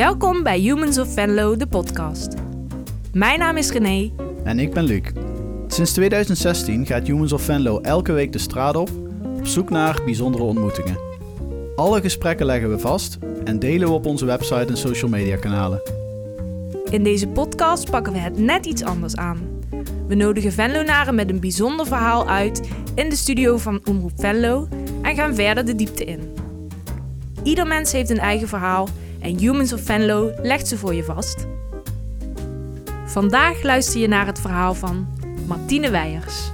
Welkom bij Humans of Venlo, de podcast. Mijn naam is René. En ik ben Luc. Sinds 2016 gaat Humans of Venlo elke week de straat op op zoek naar bijzondere ontmoetingen. Alle gesprekken leggen we vast en delen we op onze website en social media kanalen. In deze podcast pakken we het net iets anders aan. We nodigen Venlonaren met een bijzonder verhaal uit in de studio van Omroep Venlo en gaan verder de diepte in. Ieder mens heeft een eigen verhaal en Humans of Venlo legt ze voor je vast. Vandaag luister je naar het verhaal van Martine Weijers.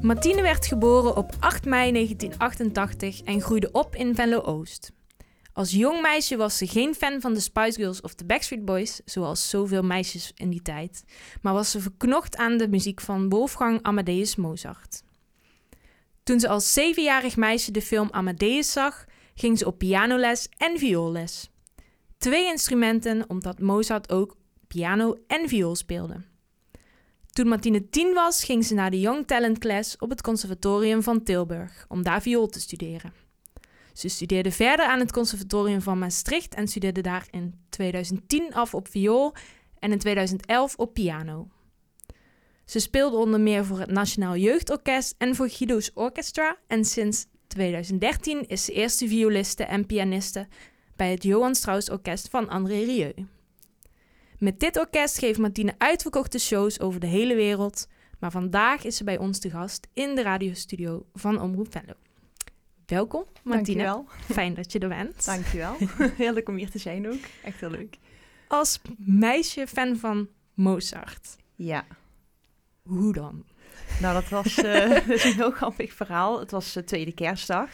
Martine werd geboren op 8 mei 1988 en groeide op in Venlo-Oost. Als jong meisje was ze geen fan van de Spice Girls of de Backstreet Boys, zoals zoveel meisjes in die tijd, maar was ze verknocht aan de muziek van Wolfgang Amadeus Mozart. Toen ze als zevenjarig meisje de film Amadeus zag, ging ze op pianoles en vioolles. Twee instrumenten omdat Mozart ook piano en viool speelde. Toen Martine tien was, ging ze naar de Young Talent Class op het Conservatorium van Tilburg om daar viool te studeren. Ze studeerde verder aan het Conservatorium van Maastricht en studeerde daar in 2010 af op viool en in 2011 op piano. Ze speelde onder meer voor het Nationaal Jeugdorkest en voor Guido's Orchestra en sinds 2013 is ze eerste violiste en pianiste bij het Johann Strauss Orkest van André Rieu. Met dit orkest geeft Martine uitverkochte shows over de hele wereld, maar vandaag is ze bij ons te gast in de radiostudio van Omroep Venlo. Welkom, Martine. Dankjewel. Fijn dat je er bent. Dankjewel. heel leuk om hier te zijn ook. Echt heel leuk. Als meisje fan van Mozart. Ja. Hoe dan? Nou, dat was is een heel grappig verhaal. Het was uh, tweede kerstdag.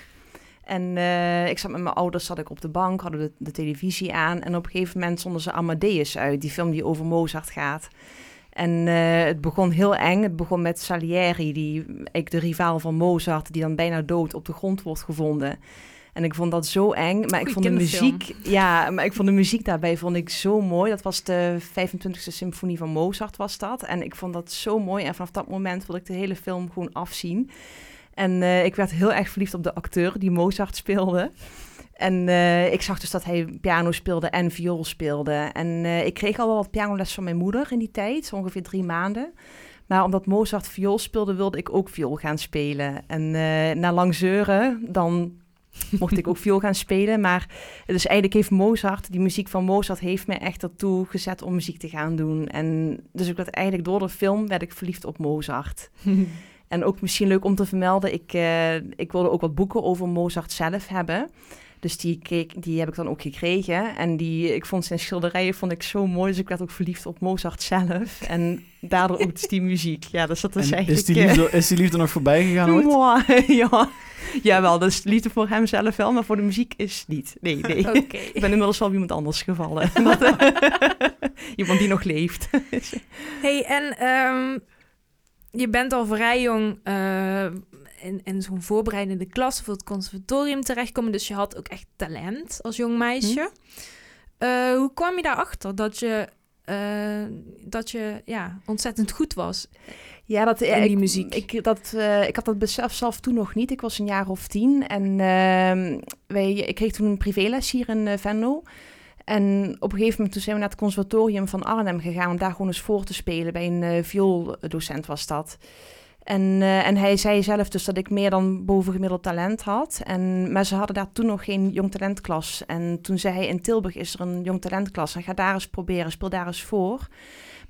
En uh, ik zat met mijn ouders zat ik op de bank, hadden de, de, televisie aan. En op een gegeven moment zonden ze Amadeus uit, die film die over Mozart gaat. En het begon heel eng. Het begon met Salieri, die, ik, de rivaal van Mozart, die dan bijna dood op de grond wordt gevonden. En ik vond dat zo eng. Maar ik vond de muziek. Ja, maar ik vond de muziek daarbij vond ik zo mooi. Dat was de 25e symfonie van Mozart, was dat. En ik vond dat zo mooi. En vanaf dat moment wilde ik de hele film gewoon afzien. En uh, ik werd heel erg verliefd op de acteur die Mozart speelde. En uh, ik zag dus dat hij piano speelde en viool speelde. En uh, ik kreeg al wel wat pianoles van mijn moeder in die tijd, zo ongeveer drie maanden. Maar omdat Mozart viool speelde, wilde ik ook viool gaan spelen. En na lang zeuren, dan mocht ik ook viool gaan spelen. Maar dus eigenlijk heeft Mozart, die muziek van Mozart, heeft me echt ertoe gezet om muziek te gaan doen. En dus ik werd eigenlijk door de film werd ik verliefd op Mozart. en ook misschien leuk om te vermelden, ik, uh, ik wilde ook wat boeken over Mozart zelf hebben. Dus die, keek, die heb ik dan ook gekregen. En die, ik vond zijn schilderijen vond ik zo mooi. Dus ik werd ook verliefd op Mozart zelf. En daardoor ook dus die muziek. Ja, dus dat is En eigenlijk... is, die liefde, is die liefde nog voorbij gegaan ooit? Ja. Jawel, dus liefde voor hem zelf wel, maar voor de muziek is niet. Nee, nee. Oké. Ik ben inmiddels wel op iemand anders gevallen. iemand die nog leeft. Hey, en ehm, je bent al vrij jong uh, in, in zo'n voorbereidende klas voor het conservatorium terechtkomen. Dus je had ook echt talent als jong meisje. Hm. Uh, hoe kwam je daarachter dat je, uh, dat je ja, ontzettend goed was? Ja, dat, in die ik, muziek. Ik, dat, uh, ik had dat besef zelf toen nog niet. Ik was een jaar of tien en uh, wij, ik kreeg toen een privéles hier in uh, Venlo. En op een gegeven moment toen zijn we naar het conservatorium van Arnhem gegaan om daar gewoon eens voor te spelen. Bij een uh, viooldocent was dat. En, uh, en hij zei zelf dus dat ik meer dan bovengemiddeld talent had. En, maar ze hadden daar toen nog geen jong talentklas. En toen zei hij, in Tilburg is er een jong talentklas. En ga daar eens proberen, speel daar eens voor.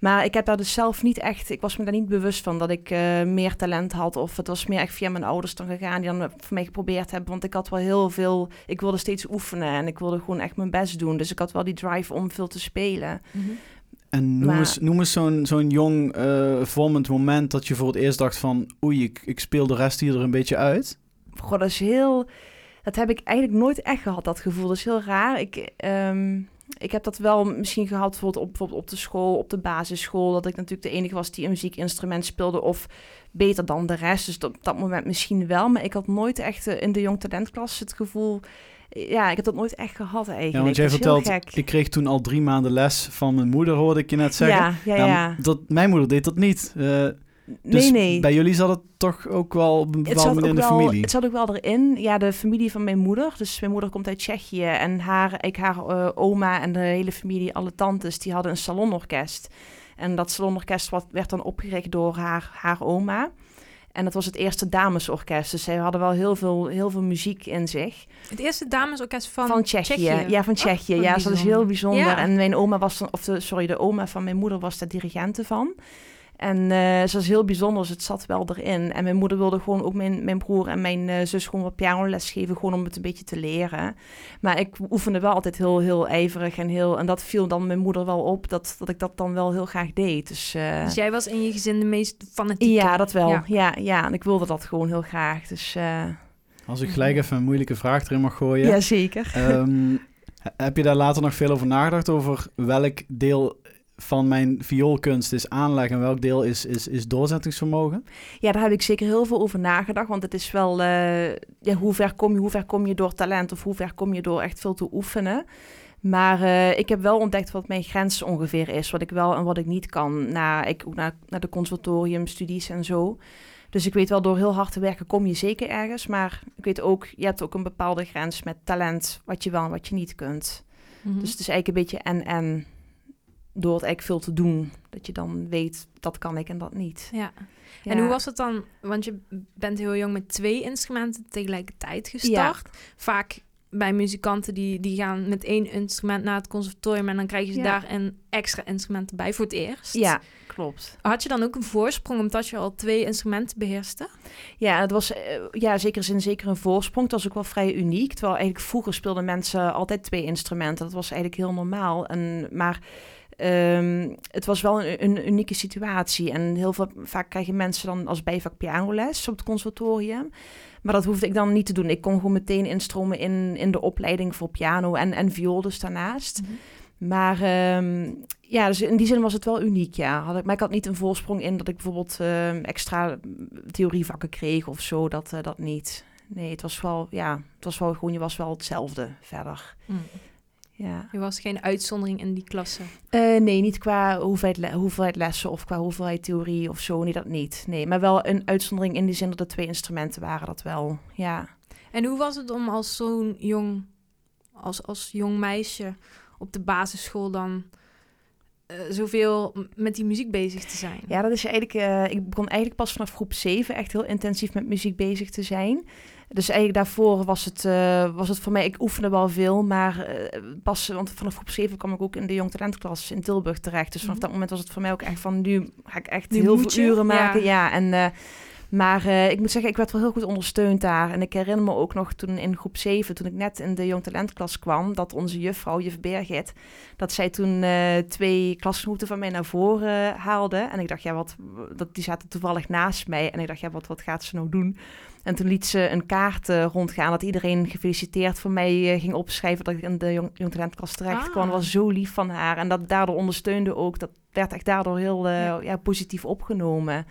Maar ik heb daar dus zelf niet echt, ik was me daar niet bewust van dat ik uh, meer talent had. Of het was meer echt via mijn ouders dan gegaan die dan voor mij geprobeerd hebben. Want ik had wel heel veel, ik wilde steeds oefenen en ik wilde gewoon echt mijn best doen. Dus ik had wel die drive om veel te spelen. Mm-hmm. En noem Maar- eens, noem eens zo'n zo'n jong, eh, vormend moment dat je voor het eerst dacht van... Oei, ik, ik speel de rest hier er een beetje uit. Goh, dat is heel, dat heb ik eigenlijk nooit echt gehad, dat gevoel. Dat is heel raar. Ik, ehm, ik heb dat wel misschien gehad bijvoorbeeld op, bijvoorbeeld op de school, op de basisschool. Dat ik natuurlijk de enige was die een muziekinstrument speelde of beter dan de rest. Dus dat- op dat moment misschien wel. Maar ik had nooit echt eh, in de jong talentklas het gevoel... Ja, ik heb dat nooit echt gehad eigenlijk. Ja, want jij vertelt, ik kreeg toen al drie maanden les van mijn moeder, hoorde ik je net zeggen. Ja, ja, ja. dat, mijn moeder deed dat niet. Eh, Dus nee, nee. bij jullie zat het toch ook wel op een bepaalde manier in de wel, familie? het zat ook wel erin. Ja, de familie van mijn moeder. Dus mijn moeder komt uit Tsjechië. En haar, ik, haar eh, oma en de hele familie, alle tantes, die hadden een salonorkest. En dat salonorkest wat, werd dan opgericht door haar, haar oma. En dat was het eerste damesorkest. Dus zij hadden wel heel veel, heel veel muziek in zich. Het eerste damesorkest van, Van, Tsjechië. Ja, van Tsjechië. wat ja, dus dat is heel bijzonder. Ja. En mijn oma was dan, of de, sorry, de oma van mijn moeder was daar dirigente van. En eh ze was heel bijzonder, dus het zat wel erin. En mijn moeder wilde gewoon ook mijn, mijn broer en mijn eh, zus gewoon wat pianoles geven, gewoon om het een beetje te leren. Maar ik oefende wel altijd heel, heel ijverig en heel... En dat viel dan mijn moeder wel op, dat, dat ik dat dan wel heel graag deed. Dus, eh, Dus jij was in je gezin de meest fanatieke. ja, dat wel. Ja. Ja. Ja, En ik wilde dat gewoon heel graag. Dus uh, Als ik gelijk even een moeilijke vraag erin mag gooien. ja, zeker. Ehm, heb je daar later nog veel over nagedacht? Over welk deel van mijn vioolkunst is aanleg en welk deel is, is, is doorzettingsvermogen? Ja, daar heb ik zeker heel veel over nagedacht. Want het is wel, eh, ja, hoe ver kom je, hoe ver kom je door talent of hoe ver kom je door echt veel te oefenen. Maar eh, ik heb wel ontdekt wat mijn grens ongeveer is, wat ik wel en wat ik niet kan. Na, ik, ook naar, naar de conservatoriumstudies en zo. Dus ik weet wel, door heel hard te werken kom je zeker ergens. Maar ik weet ook, je hebt ook een bepaalde grens met talent, wat je wel en wat je niet kunt. Mhm. Dus het is eigenlijk een beetje en-en. Door het eigenlijk veel te doen, dat je dan weet, dat kan ik en dat niet. ja. Ja. En hoe was het dan? Want je bent heel jong met twee instrumenten tegelijkertijd gestart. Vaak bij muzikanten die, die gaan met één instrument naar het conservatorium en dan krijgen ze Ja. daar een extra instrument bij voor het eerst. Ja, klopt. Had je dan ook een voorsprong omdat je al twee instrumenten beheerste? Ja, het was eh, ja, zeker zin zeker een voorsprong. Het was ook wel vrij uniek. Terwijl eigenlijk vroeger speelden mensen altijd twee instrumenten. Dat was eigenlijk heel normaal. En, maar ehm, het was wel een, een unieke situatie. En heel veel, vaak krijgen mensen dan als bijvak pianoles op het conservatorium. Maar dat hoefde ik dan niet te doen. Ik kon gewoon meteen instromen in, in de opleiding voor piano en, en viool dus daarnaast. Maar ehm, ja, dus in die zin was het wel uniek, ja. Had ik, maar ik had niet een voorsprong in dat ik bijvoorbeeld ehm, extra theorievakken kreeg of zo. Dat, eh, dat niet. Nee, het was wel, ja, het was wel gewoon, je was wel hetzelfde verder. Mm. Ja. Je was geen uitzondering in die klasse. Eh, nee, niet qua hoeveelheid, le- hoeveelheid lessen of qua hoeveelheid theorie of zo. Nee, dat niet. Nee, maar wel een uitzondering in die zin dat er twee instrumenten waren, dat wel. Ja. En hoe was het om als zo'n jong, als, als jong meisje op de basisschool dan eh, zoveel met die muziek bezig te zijn? Ja, dat is eigenlijk. eh, ik begon eigenlijk pas vanaf groep 7 echt heel intensief met muziek bezig te zijn. Dus eigenlijk daarvoor was het, eh, was het voor mij, ik oefende wel veel, maar eh, pas, want vanaf groep 7 kwam ik ook in de jong talentklas in Tilburg terecht. Dus vanaf Mhm. dat moment was het voor mij ook echt van, nu ga ik echt Nu heel veel uren maken. ja. Ja, en, eh, maar eh, ik moet zeggen, ik werd wel heel goed ondersteund daar. En ik herinner me ook nog toen in groep 7, toen ik net in de jong talentklas kwam, dat onze juffrouw, juf Bergit, dat zij toen eh, twee klasgenoten van mij naar voren haalde. En ik dacht, ja, wat, dat, die zaten toevallig naast mij. En ik dacht, ja, wat, wat gaat ze nou doen? En toen liet ze een kaart eh, rondgaan dat iedereen gefeliciteerd voor mij eh, ging opschrijven dat ik in de jong, jong talentklas terecht Ah. kwam. Dat was zo lief van haar. En dat daardoor ondersteunde ook. Dat werd echt daardoor heel eh, Ja. ja. positief opgenomen.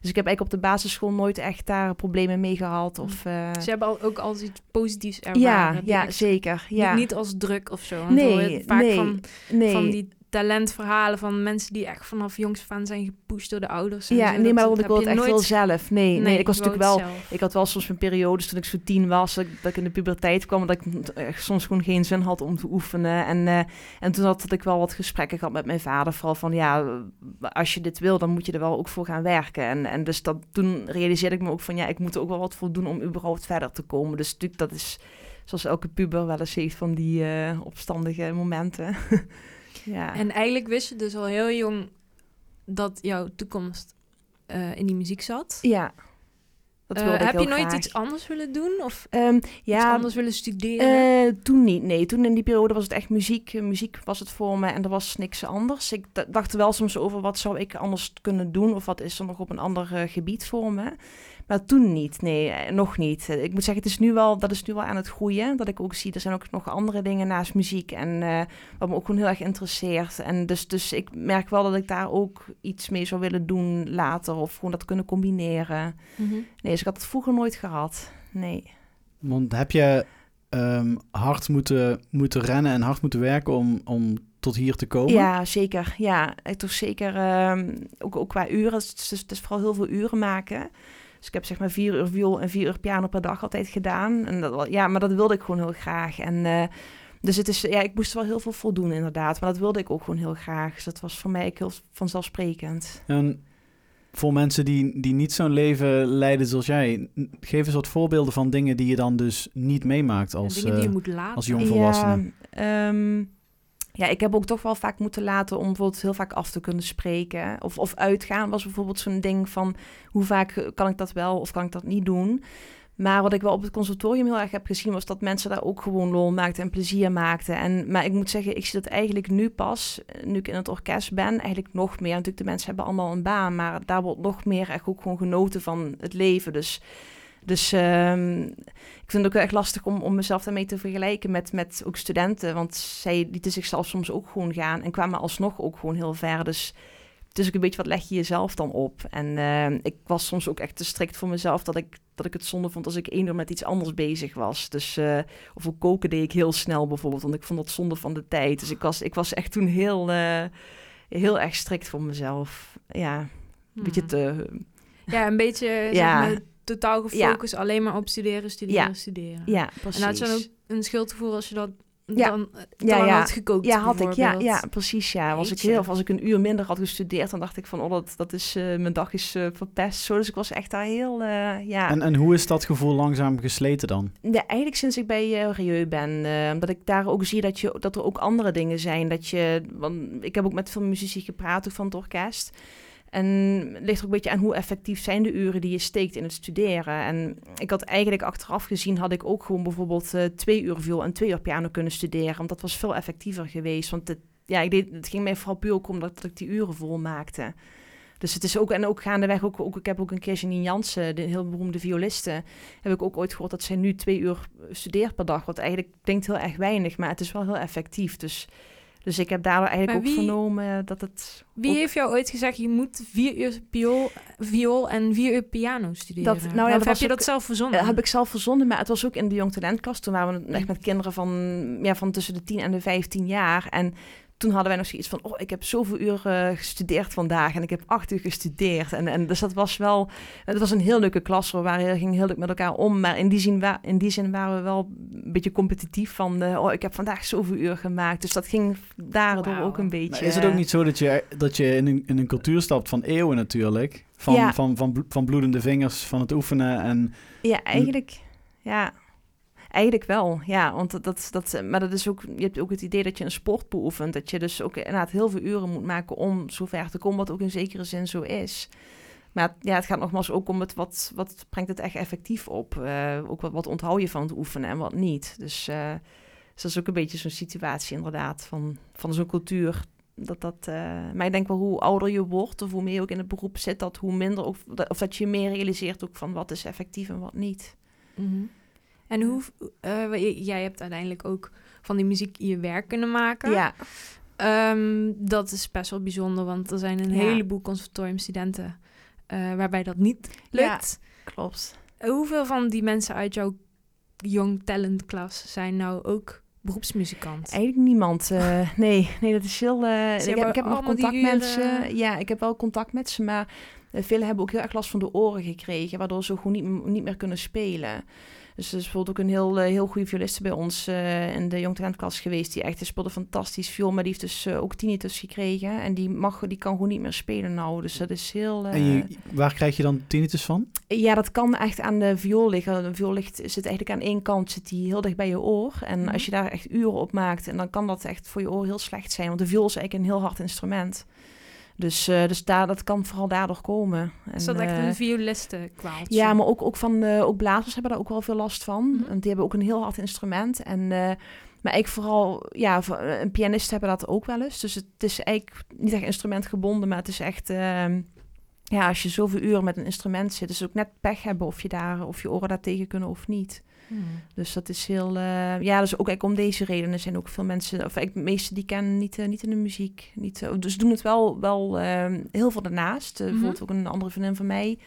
Dus ik heb eigenlijk op de basisschool nooit echt daar problemen mee gehad. Of, eh, Ze hebben al, ook als iets positiefs ja, ervaren. ja, direct. zeker. Ja. Niet, niet als druk of zo. Want Nee, vaak nee, van, nee. van die talentverhalen van mensen die echt vanaf jongs aan zijn gepusht door de ouders. en ja, zo. nee, maar dat ik wil het echt nooit- wel zelf. Nee, nee, ik was natuurlijk wel... zelf. Ik had wel soms mijn periodes toen ik zo tien was, dat ik, dat ik in de puberteit kwam, dat ik echt soms gewoon geen zin had om te oefenen. En, eh, en toen had, had ik wel wat gesprekken gehad met mijn vader, vooral van ja, als je dit wil, dan moet je er wel ook voor gaan werken. En, en dus dat, toen realiseerde ik me ook van ja, ik moet er ook wel wat voor doen om überhaupt verder te komen. Dus natuurlijk, dat is zoals elke puber wel eens heeft van die eh, opstandige momenten. ja. En eigenlijk wist je dus al heel jong dat jouw toekomst eh, in die muziek zat. ja. Dat ik heb je nooit graag. iets anders willen doen? Of Ehm, iets ja, anders willen studeren? Eh, toen niet, nee. Toen in die periode was het echt muziek. Muziek was het voor me en er was niks anders. Ik dacht er wel soms over wat zou ik anders kunnen doen... of wat is er nog op een ander gebied voor me. Maar toen niet, nee, eh, nog niet. Eh, ik moet zeggen, het is nu wel, dat is nu wel aan het groeien. Dat ik ook zie, er zijn ook nog andere dingen naast muziek... en eh, wat me ook gewoon heel erg interesseert. En dus, dus ik merk wel dat ik daar ook iets mee zou willen doen later... of gewoon dat kunnen combineren. Mhm. Nee, dus ik had het vroeger nooit gehad, nee. Want heb je ehm, hard moeten, moeten rennen en hard moeten werken om, om tot hier te komen? Ja, zeker. Ja, ik toch zeker. ehm, ook, ook qua uren. Het is, het is vooral heel veel uren maken. Dus ik heb zeg maar vier uur viool en vier uur piano per dag altijd gedaan. En dat, ja, maar dat wilde ik gewoon heel graag. En eh, dus het is, ja, ik moest wel heel veel voldoen inderdaad. Maar dat wilde ik ook gewoon heel graag. Dus dat was voor mij ook heel vanzelfsprekend. En voor mensen die, die niet zo'n leven leiden zoals jij, geef eens wat voorbeelden van dingen die je dan dus niet meemaakt als... dingen die je eh, moet laten. als jong volwassene. Ja, ehm, ja, ik heb ook toch wel vaak moeten laten om bijvoorbeeld heel vaak af te kunnen spreken. Of, of uitgaan was bijvoorbeeld zo'n ding van hoe vaak kan ik dat wel of kan ik dat niet doen. Maar wat ik wel op het conservatorium heel erg heb gezien, was dat mensen daar ook gewoon lol maakten en plezier maakten. En, maar ik moet zeggen, ik zie dat eigenlijk nu pas, nu ik in het orkest ben, eigenlijk nog meer. Natuurlijk, de mensen hebben allemaal een baan, maar daar wordt nog meer echt ook gewoon genoten van het leven. Dus, dus ehm, ik vind het ook wel echt lastig om, om mezelf daarmee te vergelijken met, met ook studenten. Want zij lieten zichzelf soms ook gewoon gaan en kwamen alsnog ook gewoon heel ver. Dus het is ook een beetje wat leg je jezelf dan op. En eh, ik was soms ook echt te strikt voor mezelf dat ik, dat ik het zonde vond als ik één uur met iets anders bezig was. Dus, eh, of ook koken deed ik heel snel bijvoorbeeld, want ik vond dat zonde van de tijd. Dus ik was, ik was echt toen heel, eh, heel erg strikt voor mezelf. Ja, een beetje Hmm. te... Ja, een beetje zeg Ja. maar, totaal gefocust alleen maar op studeren, studeren, Ja. studeren. Ja, precies. En je dan ook een schuldgevoel als je dat Ja. dan eh, te Ja, had gekookt Ja, had ik. Ja, ja precies. Ja. Was ik heel, als ik een uur minder had gestudeerd, dan dacht ik van, oh, dat, dat is, eh, mijn dag is eh, verpest. Zo, dus ik was echt daar heel, eh, ja. En, en hoe is dat gevoel langzaam gesleten dan? Ja, eigenlijk sinds ik bij uh, Rieu ben. eh, omdat ik daar ook zie dat, je, dat er ook andere dingen zijn. Dat je, want ik heb ook met veel muzici gepraat ook van het orkest. En het ligt er ook een beetje aan hoe effectief zijn de uren die je steekt in het studeren. En ik had eigenlijk achteraf gezien, had ik ook gewoon bijvoorbeeld eh, twee uur viool en twee uur piano kunnen studeren. Want dat was veel effectiever geweest. Want het, ja, ik deed, het ging mij vooral puur ook om dat ik die uren vol maakte. Dus het is ook, en ook gaandeweg, ook, ook, ik heb ook een keer Janine Jansen, de heel beroemde violiste, heb ik ook ooit gehoord dat zij nu twee uur studeert per dag. Wat eigenlijk klinkt heel erg weinig, maar het is wel heel effectief. Dus, dus ik heb daardoor eigenlijk ook vernomen dat het... Wie ook- heeft jou ooit gezegd, je moet vier uur viool, viool en vier uur piano studeren? Dat- nou ja, of dat heb je ook- dat zelf verzonnen? Eh, heb ik zelf verzonnen, maar het was ook in de Jong Talentklas. Toen waren we echt met kinderen van, ja, van tussen de 10 en de 15 jaar. En toen hadden wij nog zoiets van, oh, ik heb zoveel uur eh, gestudeerd vandaag en ik heb acht uur gestudeerd. En, en dus dat was wel, het was een heel leuke klas, we waren, gingen heel leuk met elkaar om. Maar in die zin, wa- in die zin waren we wel een beetje competitief van, eh, oh, ik heb vandaag zoveel uur gemaakt. Dus dat ging daardoor ook een beetje... Maar is het ook niet zo dat je, dat je in, een, in een cultuur stapt van eeuwen natuurlijk? Van, Ja. van, van, blo- van bloedende vingers, van het oefenen en... Ja, eigenlijk, ja. Eigenlijk wel, ja. Want dat, dat, maar dat is ook, je hebt ook het idee dat je een sport beoefent. Dat je dus ook inderdaad heel veel uren moet maken om zo ver te komen, wat ook in zekere zin zo is. Maar ja, het gaat nogmaals ook om het wat, wat brengt het echt effectief op. Eh, ook wat, wat onthoud je van het oefenen en wat niet. Dus, eh, dus dat is ook een beetje zo'n situatie inderdaad van, van zo'n cultuur. Dat, dat, eh, maar ik denk wel hoe ouder je wordt of hoe meer je ook in het beroep zit, dat hoe minder, of, of dat je meer realiseert ook van wat is effectief en wat niet. Mhm. En hoe, eh, jij hebt uiteindelijk ook van die muziek je werk kunnen maken. Ja, Ehm, dat is best wel bijzonder, want er zijn een Ja. heleboel conservatoriumstudenten eh, waarbij dat niet lukt. klopt. Hoeveel van die mensen uit jouw Young Talent klas zijn nou ook beroepsmuzikant? Eigenlijk niemand. eh, nee, nee, dat is heel... eh, ik, heb, ik heb nog contact met ze. Ja, ik heb wel contact met ze, maar velen hebben ook heel erg last van de oren gekregen, waardoor ze gewoon niet, niet meer kunnen spelen. Dus er is bijvoorbeeld ook een heel, eh, heel goede violiste bij ons eh, in de Jong Talentklas geweest, die echt speelde fantastisch viool, maar die heeft dus eh, ook tinnitus gekregen en die, mag, die kan gewoon niet meer spelen nou. Dus dat is heel... En je, waar krijg je dan tinnitus van? Ja, dat kan echt aan de viool liggen. De viool ligt, zit eigenlijk aan één kant, zit die heel dicht bij je oor. En Mhm. als je daar echt uren op maakt, en dan kan dat echt voor je oor heel slecht zijn. Want de viool is eigenlijk een heel hard instrument. Dus, eh, dus daar, dat kan vooral daardoor komen. En, is dat echt eh, een violistenkwaaltje? ja, maar ook, ook van eh, ook blazers hebben daar ook wel veel last van. Mhm. Want die hebben ook een heel hard instrument. En, maar ik vooral, ja, een pianist hebben dat ook wel eens. Dus het is eigenlijk niet echt instrumentgebonden, maar het is echt, ehm, ja, als je zoveel uren met een instrument zit, is het ook net pech hebben of je daar, of je oren daar tegen kunnen of niet. Hmm. Dus dat is heel, eh, ja, dus ook eigenlijk om deze redenen zijn ook veel mensen, of eigenlijk de meeste die kennen niet, eh, niet in de muziek. Niet, eh, dus doen het wel, wel ehm, heel veel daarnaast. Mhm. Bijvoorbeeld ook een andere vriendin van mij,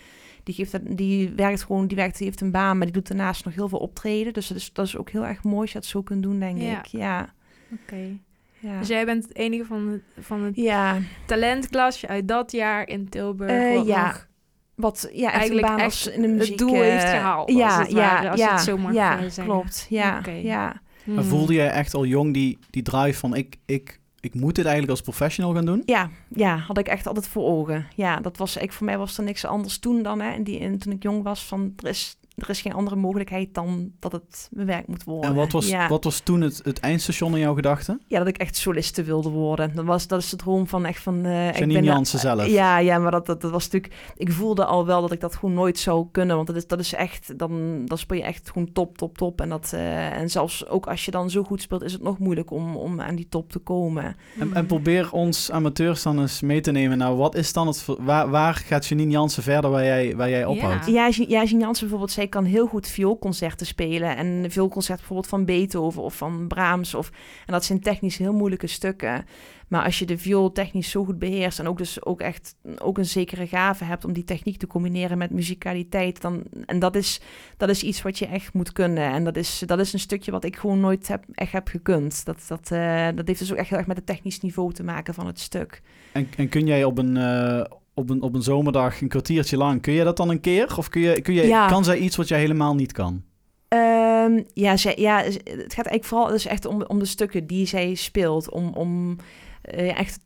Die, geeft, dat- die werkt gewoon, die werkt, die heeft een baan, maar die doet daarnaast nog heel veel optreden. Dus dat is, dat is ook heel erg mooi als je dat zo kunt doen, denk Ja. ik. Ja. Oké. Ja. Dus jij bent het enige van het, van het ja, talentklasje uit dat jaar in Tilburg. Ja. nog wat ja, Eigenlijk een baan echt als in de het doel eh, heeft gehaald, als Ja, het ware, ja, als je ja, het zo mag, ja, eh, klopt. Ja, ja. Hmm. Maar voelde jij echt al jong die, die drive van ik, ik, ik moet dit eigenlijk als professional gaan doen? Ja, ja, had ik echt altijd voor ogen. Ja, dat was, ik, voor mij was er niks anders toen dan, hè, en die, en toen ik jong was, van er is, er is geen andere mogelijkheid dan dat het bewerkt moet worden. En wat was, ja. wat was toen het, het eindstation in jouw gedachten? Ja, dat ik echt soliste wilde worden. Dat, was, dat is de droom van echt van... eh ik Janine ben Jansen zelf. Ja, ja, maar dat, dat, dat was natuurlijk... Ik voelde al wel dat ik dat gewoon nooit zou kunnen. Want dat is, dat is echt... Dan, dan speel je echt gewoon top, top, top. En, dat, eh, en zelfs ook als je dan zo goed speelt... is het nog moeilijk om, om aan die top te komen. En, en probeer ons amateurs dan eens mee te nemen. Nou, wat is dan het... Waar, waar gaat Janine Jansen verder waar jij, waar jij ophoudt? Ja, Jean- ja, Jean Jansen bijvoorbeeld, zij kan heel goed vioolconcerten spelen. En vioolconcerten bijvoorbeeld van Beethoven of van Brahms. Of, en dat zijn technisch heel moeilijke stukken. Maar als je de viool technisch zo goed beheerst... en ook dus ook echt ook een zekere gave hebt... om die techniek te combineren met muzikaliteit... Dan, en dat is, dat is iets wat je echt moet kunnen. En dat is, dat is een stukje wat ik gewoon nooit heb, echt heb gekund. Dat, dat, eh, dat heeft dus ook echt heel erg met het technisch niveau te maken van het stuk. En, en kun jij op een, eh, op, een, op een zomerdag een kwartiertje lang... Kun je dat dan een keer? Of kun je, kun je, Ja. kan zij iets wat jij helemaal niet kan? Ehm, ja, zij, ja, het gaat eigenlijk vooral dus echt om, om de stukken die zij speelt. Om, om eh, echt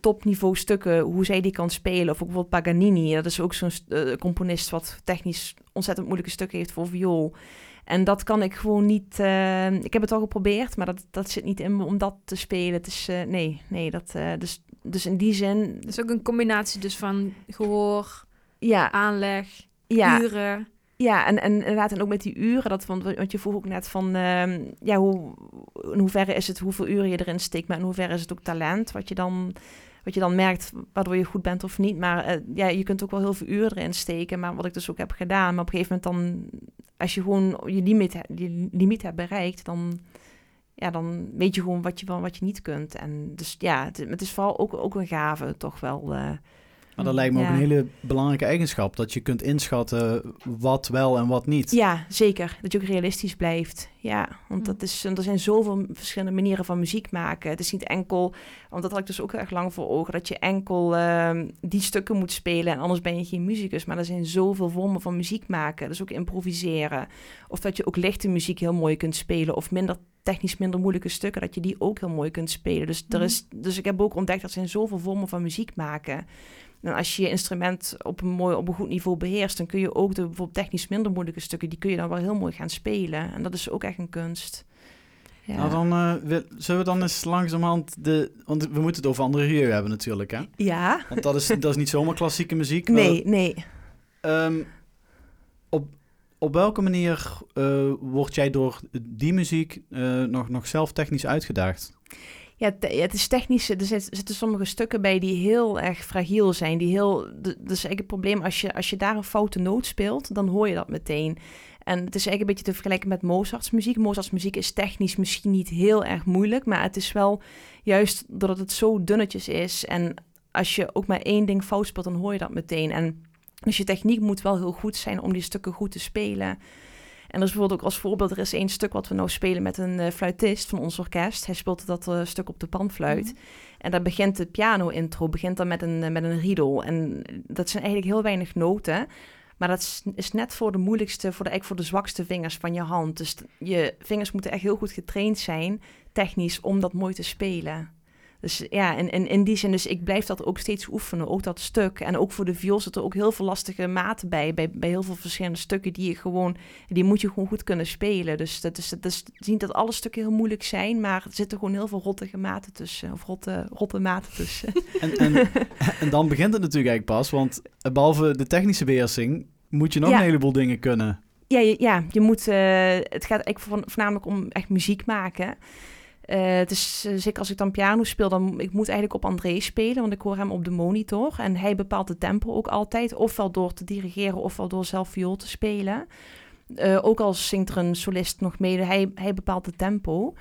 topniveau stukken, hoe zij die kan spelen. Of ook bijvoorbeeld Paganini, dat is ook zo'n eh, componist wat technisch ontzettend moeilijke stukken heeft voor viool. En dat kan ik gewoon niet. eh, ik heb het al geprobeerd, maar dat, dat zit niet in me om dat te spelen. Het is eh, nee, nee, dat. eh, dus, dus in die zin, Dus ook een combinatie dus van gehoor, ja, aanleg, ja. uren. Ja, en, en inderdaad, en ook met die uren, dat, want, want je vroeg ook net van, ehm, ja, hoe, in hoeverre is het, hoeveel uren je erin steekt, maar in hoeverre is het ook talent, wat je dan, wat je dan merkt, waardoor je goed bent of niet. Maar eh, ja, je kunt ook wel heel veel uren erin steken, maar wat ik dus ook heb gedaan, maar op een gegeven moment dan, als je gewoon je limiet, je limiet hebt bereikt, dan, ja, dan weet je gewoon wat je wel, wat je niet kunt. En dus ja, het, het is vooral ook, ook een gave, toch wel. eh, Maar dat lijkt me ook een hele belangrijke eigenschap. Dat je kunt inschatten wat wel en wat niet. Ja, zeker. Dat je ook realistisch blijft. Ja, want dat is, er zijn zoveel verschillende manieren van muziek maken. Het is niet enkel, want dat had ik dus ook heel erg lang voor ogen, dat je enkel ehm, die stukken moet spelen en anders ben je geen muzikus. Maar er zijn zoveel vormen van muziek maken. Dus ook improviseren. Of dat je ook lichte muziek heel mooi kunt spelen of minder technisch minder moeilijke stukken, dat je die ook heel mooi kunt spelen. Dus, er Mhm. is, dus ik heb ook ontdekt dat er zijn zoveel vormen van muziek maken. En als je je instrument op een mooi, op een goed niveau beheerst, dan kun je ook de bijvoorbeeld technisch minder moeilijke stukken, die kun je dan wel heel mooi gaan spelen. En dat is ook echt een kunst. Ja. Nou, dan eh, zullen we dan eens langzamerhand de... Want we moeten het over andere Rieu hebben natuurlijk, hè? ja. Want dat is, dat is niet zomaar klassieke muziek. maar, Nee, nee. ehm, op, op welke manier eh word jij door die muziek eh, nog, nog zelf technisch uitgedaagd? Ja, het is technisch. Er zit- zitten sommige stukken bij die heel erg fragiel zijn. Die heel, dat is eigenlijk het probleem. Als je, als je daar een foute noot speelt, dan hoor je dat meteen. En het is eigenlijk een beetje te vergelijken met Mozarts muziek. Mozarts muziek is technisch misschien niet heel erg moeilijk, maar het is wel juist doordat het zo dunnetjes is. En als je ook maar één ding fout speelt, dan hoor je dat meteen. En dus je techniek moet wel heel goed zijn om die stukken goed te spelen. En er is bijvoorbeeld ook als voorbeeld, er is één stuk wat we nou spelen met een eh, fluitist van ons orkest. Hij speelt dat eh, stuk op de panfluit. Mhm. En daar begint de piano-intro, begint dan met een, eh, met een riedel. En dat zijn eigenlijk heel weinig noten. Maar dat is, is net voor de moeilijkste, voor de, eigenlijk voor de zwakste vingers van je hand. Dus je vingers moeten echt heel goed getraind zijn, technisch, om dat mooi te spelen. Dus ja, en, en in die zin, dus ik blijf dat ook steeds oefenen, ook dat stuk. En ook voor de viool zitten er ook heel veel lastige maten bij, bij, bij heel veel verschillende stukken die je gewoon, die moet je gewoon goed kunnen spelen. Dus dat is, dat is niet dat alle stukken heel moeilijk zijn, maar er zitten gewoon heel veel rottige maten tussen, of rotte, rotte maten tussen. En, en, en dan begint het natuurlijk eigenlijk pas, want eh, behalve de technische beheersing moet je nog Ja. een heleboel dingen kunnen. Ja, je, ja, je moet. eh, het gaat eigenlijk voor- voornamelijk om echt muziek maken. Eh, zeker als ik dan piano speel, dan ik moet eigenlijk op André spelen, want ik hoor hem op de monitor en hij bepaalt de tempo ook altijd, ofwel door te dirigeren ofwel door zelf viool te spelen. Eh, ook al zingt er een solist nog mede, hij, hij bepaalt het tempo.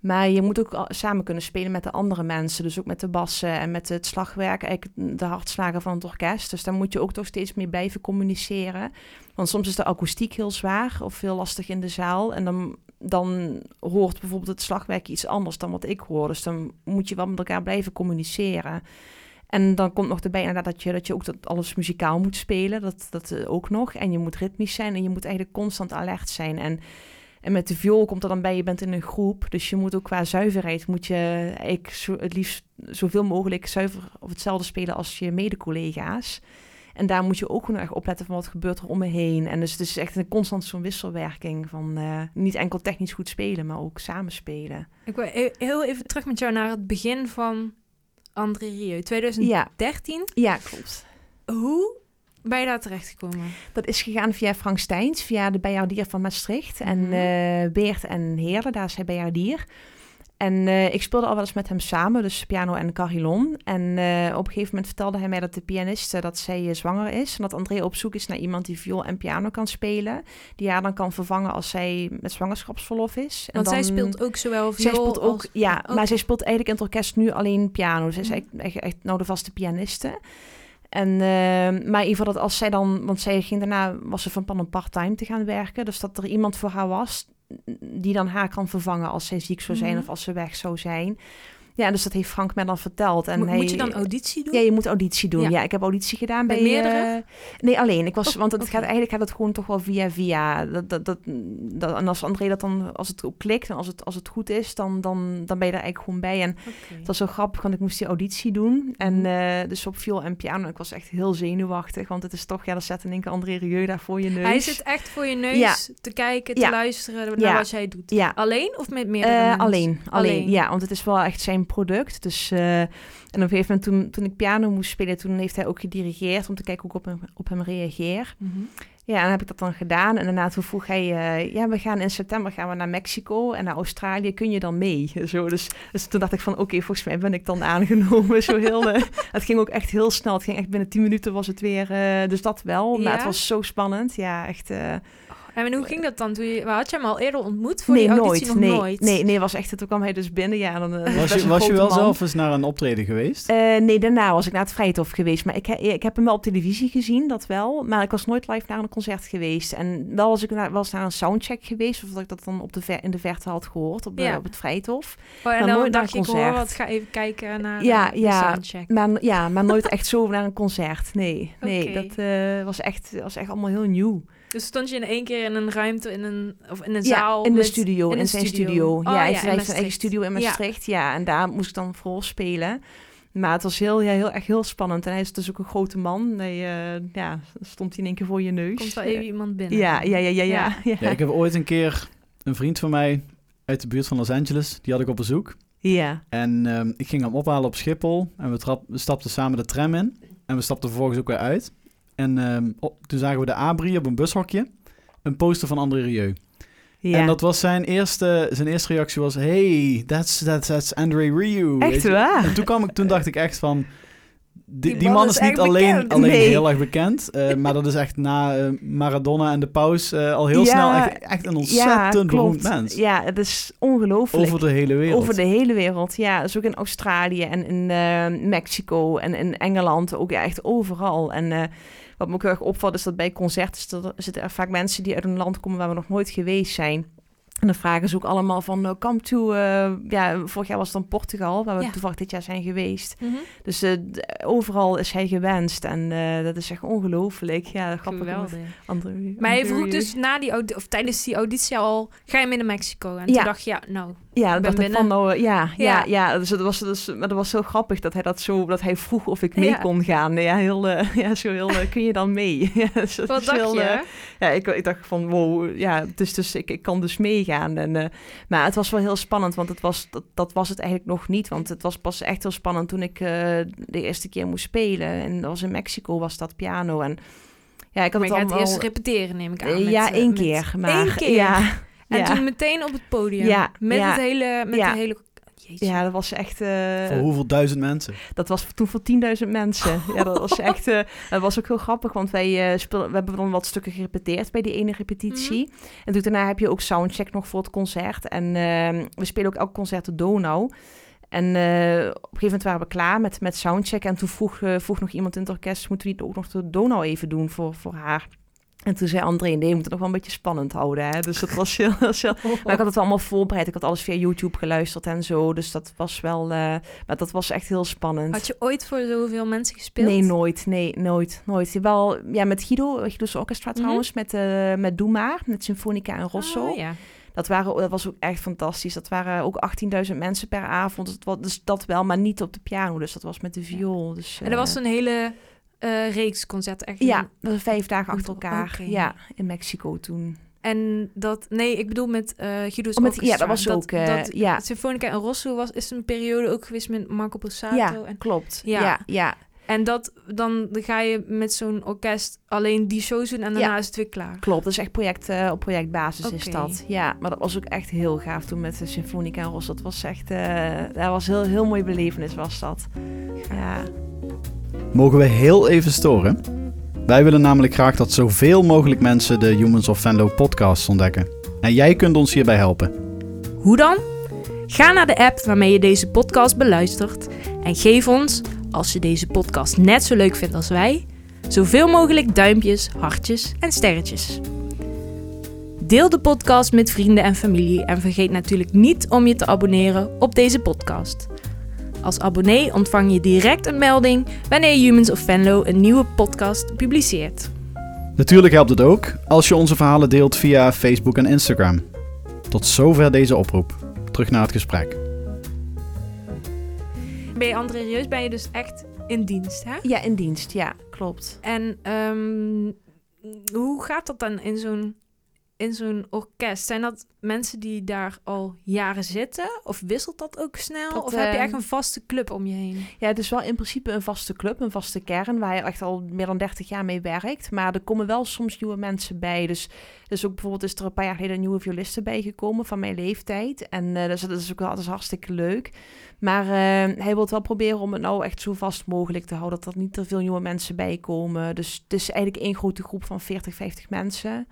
Maar je moet ook samen kunnen spelen met de andere mensen. Dus ook met de bassen en met het slagwerk, eigenlijk de hartslagen van het orkest. Dus daar moet je ook toch steeds mee blijven communiceren. Want soms is de akoestiek heel zwaar of heel lastig in de zaal. En dan, dan hoort bijvoorbeeld het slagwerk iets anders dan wat ik hoor. Dus dan moet je wel met elkaar blijven communiceren. En dan komt nog erbij dat je, dat je ook dat alles muzikaal moet spelen. Dat, dat eh, ook nog. En je moet ritmisch zijn en je moet eigenlijk constant alert zijn. En, en met de viool komt er dan bij, je bent in een groep. Dus je moet ook qua zuiverheid, moet je het liefst zoveel mogelijk zuiver of hetzelfde spelen als je mede-collega's. En daar moet je ook gewoon erg opletten van wat gebeurt er om me heen. En dus het is echt een constant zo'n wisselwerking van eh, niet enkel technisch goed spelen, maar ook samenspelen. Ik wil e- heel even terug met jou naar het begin van André Rieu, 2013. Ja, ja klopt. Hoe ben je daar terechtgekomen? Dat is gegaan via Frank Steins, via de Bijaardier van Maastricht. En Mhm. eh, Beert en Heerlen, daar is hij Bijaardier. En eh, ik speelde al wel eens met hem samen, dus piano en carillon. En eh, op een gegeven moment vertelde hij mij dat de pianiste dat zij eh, zwanger is. En dat André op zoek is naar iemand die viool en piano kan spelen. Die haar dan kan vervangen als zij met zwangerschapsverlof is. En Want zij speelt ook zowel viool zij speelt ook, als... ja, ook- maar zij speelt eigenlijk in het orkest nu alleen piano. Zij is Mhm. echt, echt, echt nou de vaste pianiste. En, eh, maar in ieder geval dat als zij dan, want zij ging daarna, was ze van plan om part-time te gaan werken. Dus dat er iemand voor haar was die dan haar kan vervangen als zij ziek zou zijn Mhm. of als ze weg zou zijn. Ja, dus dat heeft Frank mij dan verteld. En Mo- hij, Moet je dan auditie doen? ja, je moet auditie doen. Ja. Ja, ik heb auditie gedaan Bij bij... meerdere? eh, nee, alleen. Ik was, Oh, want het gaat, eigenlijk gaat het gewoon toch wel via via. Dat, dat, dat, dat- en als André dat dan, als het ook klikt en als het, als het goed is, dan, dan, dan ben je er eigenlijk gewoon bij. En het was zo grappig, want ik moest die auditie doen. En Mhm. eh, dus op viool en piano. Ik was echt heel zenuwachtig, want het is toch, ja, dan zet in één keer André Rieu daar voor je neus. Hij zit echt voor je neus Ja. te kijken, te Ja. luisteren naar Ja. wat jij doet. Alleen of met meerdere Eh, alleen, Alleen. Ja, want het is wel echt zijn product. Dus, eh, en op een gegeven moment toen, toen ik piano moest spelen, toen heeft hij ook gedirigeerd om te kijken hoe ik op hem, op hem reageer. Mhm. Ja, en dan heb ik dat dan gedaan. En daarna toen vroeg hij, eh, ja, we gaan in september gaan we naar Mexico en naar Australië. Kun je dan mee? Zo, dus, dus toen dacht ik van, oké, volgens mij ben ik dan aangenomen. Zo heel, eh, het ging ook echt heel snel. Het ging echt binnen tien minuten was het weer, dus dat wel. Maar Ja? het was zo spannend. Ja, echt. En hoe ging dat dan? Toen je, had je hem al eerder ontmoet voor nee, die auditie? nooit. Nog nee, nooit? nee, nee, was echt, toen kwam hij dus binnen. Ja, dan, eh, Was je, was je wel man. zelf eens naar een optreden geweest? Eh, nee, daarna was ik naar het Vrijthof geweest. Maar ik, ik heb hem wel op televisie gezien, dat wel. Maar ik was nooit live naar een concert geweest. En wel was ik naar, wel eens naar een soundcheck geweest. Of dat ik dat dan op de ver, in de verte had gehoord op, Ja. op het Vrijthof. Oh, en Maar dan nooit naar dacht je, een ik hoor wat, ga even kijken naar Ja, eh, de ja. soundcheck. Maar, ja, maar nooit echt zo naar een concert. Nee, nee dat eh, was, echt, was echt allemaal heel nieuw. Dus stond je in één keer in een ruimte, in een, of in een Ja, zaal? in de met- studio, in, zijn studio. studio. Oh, ja, hij in heeft zijn eigen studio in. Maastricht. Ja. en daar moest ik dan voor spelen. Maar het was heel, ja, heel, echt heel spannend. En hij is dus ook een grote man. Hij, eh, ja, stond hij in één keer voor je neus. Komt wel even iemand binnen. Ja, ja, ja, ja, ja. ja. Ja, ik heb ooit een keer een vriend van mij uit de buurt van Los Angeles, die had ik op bezoek. Ja. En ehm, ik ging hem ophalen op Schiphol en we, trap, we stapten samen de tram in. En we stapten vervolgens ook weer uit. En ehm, op- toen zagen we de Abri op een bushokje, een poster van André Rieu. ja. En dat was zijn eerste, zijn eerste reactie was, hey, that's, that's, that's André Rieu. Echt waar? En toen, kwam ik, toen dacht ik echt van, die, man is is niet alleen, bekend. alleen Nee. heel erg bekend, eh, maar dat is echt na eh, Maradona en de paus eh, al heel Ja, snel echt, echt een ontzettend beroemd mens. Ja, het is ongelooflijk. Over de hele wereld. Over de hele wereld, ja. Dus ook in Australië en in Mexico en in Engeland. Ook ja, echt overal. En wat me ook heel erg opvalt is dat bij concerten zitten- er vaak mensen die uit een land komen waar we nog nooit geweest zijn. En dan vragen ze ook allemaal van, uh, come to, eh, ja, vorig jaar was het dan Portugal, waar we Ja. toevallig dit jaar zijn geweest. Mhm. Dus eh, overal is hij gewenst en eh, dat is echt ongelooflijk. Ja, grappig. Andere, Maar hij vroeg dus na die of tijdens die auditie al, ga je mee naar Mexico? En Ja. toen dacht je, ja, nou, Ja, dat dacht ik binnen. van, nou, ja, ja, Ja. ja. Dus dat was, dus, maar dat was zo grappig dat hij dat zo, dat hij vroeg of ik mee Ja. kon gaan. Ja, heel, eh, ja, zo heel, eh, kun je dan mee? ja, dus wat dacht heel, je? ja, ik, ik dacht van, wow, ja, het is dus, ik, ik kan dus meegaan. En, maar het was wel heel spannend, want het was, dat, dat was het eigenlijk nog niet. Want het was pas echt heel spannend toen ik de eerste keer moest spelen. En dat was in Mexico, was dat piano. En ja, ik had Maar het allemaal... eerst repeteren, neem ik aan. Met, ja, één met- keer. Maar, Eén keer? Ja, En ja. toen meteen op het podium. Ja, met ja. het hele, met Ja. de hele... Jeetje. Ja, dat was echt... eh, Voor hoeveel duizend mensen? Dat was toen voor 10.000 mensen. ja, dat was echt. eh, dat was ook heel grappig, want wij eh we hebben dan wat stukken gerepeteerd bij die ene repetitie. En toen daarna heb je ook soundcheck nog voor het concert. En eh, we spelen ook elk concert de Donau. En eh, op een gegeven moment waren we klaar met, met soundcheck. En toen vroeg, vroeg nog iemand in het orkest: moeten we niet ook nog de Donau even doen voor, voor haar? En toen zei André, nee, je moet het nog wel een beetje spannend houden. Hè? Dus dat was heel, was heel, maar ik had het wel allemaal voorbereid. Ik had alles via YouTube geluisterd en zo. Dus dat was wel... eh, maar dat was echt heel spannend. Had je ooit voor zoveel mensen gespeeld? Nee, nooit. Nee, nooit. Nooit. Wel, ja, met Guido, Guido's Orchestra Mhm. trouwens. Met, eh met Doe Maar, met Symfonica en Rosso. Oh, ja. dat, waren, dat was ook echt fantastisch. Dat waren ook 18.000 mensen per avond. Dat, was, dus dat wel, maar niet op de piano. Dus dat was met de viool. Dus, En er was eh, een hele eh, reeks concerten. Echt Ja, dat was vijf dagen achter elkaar. Ja, in Mexico toen. En dat... Nee, ik bedoel met eh Guido's Oh, met- ja, dat was ook, eh, dat, ja. Symfonica en Rosso was, is een periode ook geweest met Marco Borsato. ja, En, klopt. Ja. Ja, ja, en dat, dan ga je met zo'n orkest alleen die shows doen en daarna Ja. is het weer klaar. klopt. Dat is echt project, eh, op projectbasis is dat. Ja, maar dat was ook echt heel gaaf toen met de Symfonica en Rosso. Dat was echt... eh dat was heel, heel mooi belevenis was dat. Ja. Mogen we heel even storen? Wij willen namelijk graag dat zoveel mogelijk mensen de Humans of Venlo podcast ontdekken. En jij kunt ons hierbij helpen. Hoe dan? Ga naar de app waarmee je deze podcast beluistert en geef ons, als je deze podcast net zo leuk vindt als wij, zoveel mogelijk duimpjes, hartjes en sterretjes. Deel de podcast met vrienden en familie en vergeet natuurlijk niet om je te abonneren op deze podcast. Als abonnee ontvang je direct een melding wanneer Humans of Venlo een nieuwe podcast publiceert. Natuurlijk helpt het ook als je onze verhalen deelt via Facebook en Instagram. Tot zover deze oproep. Terug naar het gesprek. Ben je André Reus, ben je dus echt in dienst, hè? ja, in dienst. Ja, klopt. En ehm, hoe gaat dat dan in zo'n, in zo'n orkest? Zijn dat mensen die daar al jaren zitten? Of wisselt dat ook snel? Dat, of heb je ehm, echt een vaste club om je heen? Ja, het is wel in principe een vaste club, een vaste kern, waar je echt al meer dan 30 jaar mee werkt. Maar er komen wel soms nieuwe mensen bij. Dus, dus ook bijvoorbeeld is er een paar jaar geleden een nieuwe violiste bijgekomen van mijn leeftijd. En eh, dus dat is ook wel is hartstikke leuk. Maar eh, hij wil wel proberen om het nou echt zo vast mogelijk te houden, dat er niet te veel nieuwe mensen bij komen. Dus het is eigenlijk één grote groep van 40, 50 mensen.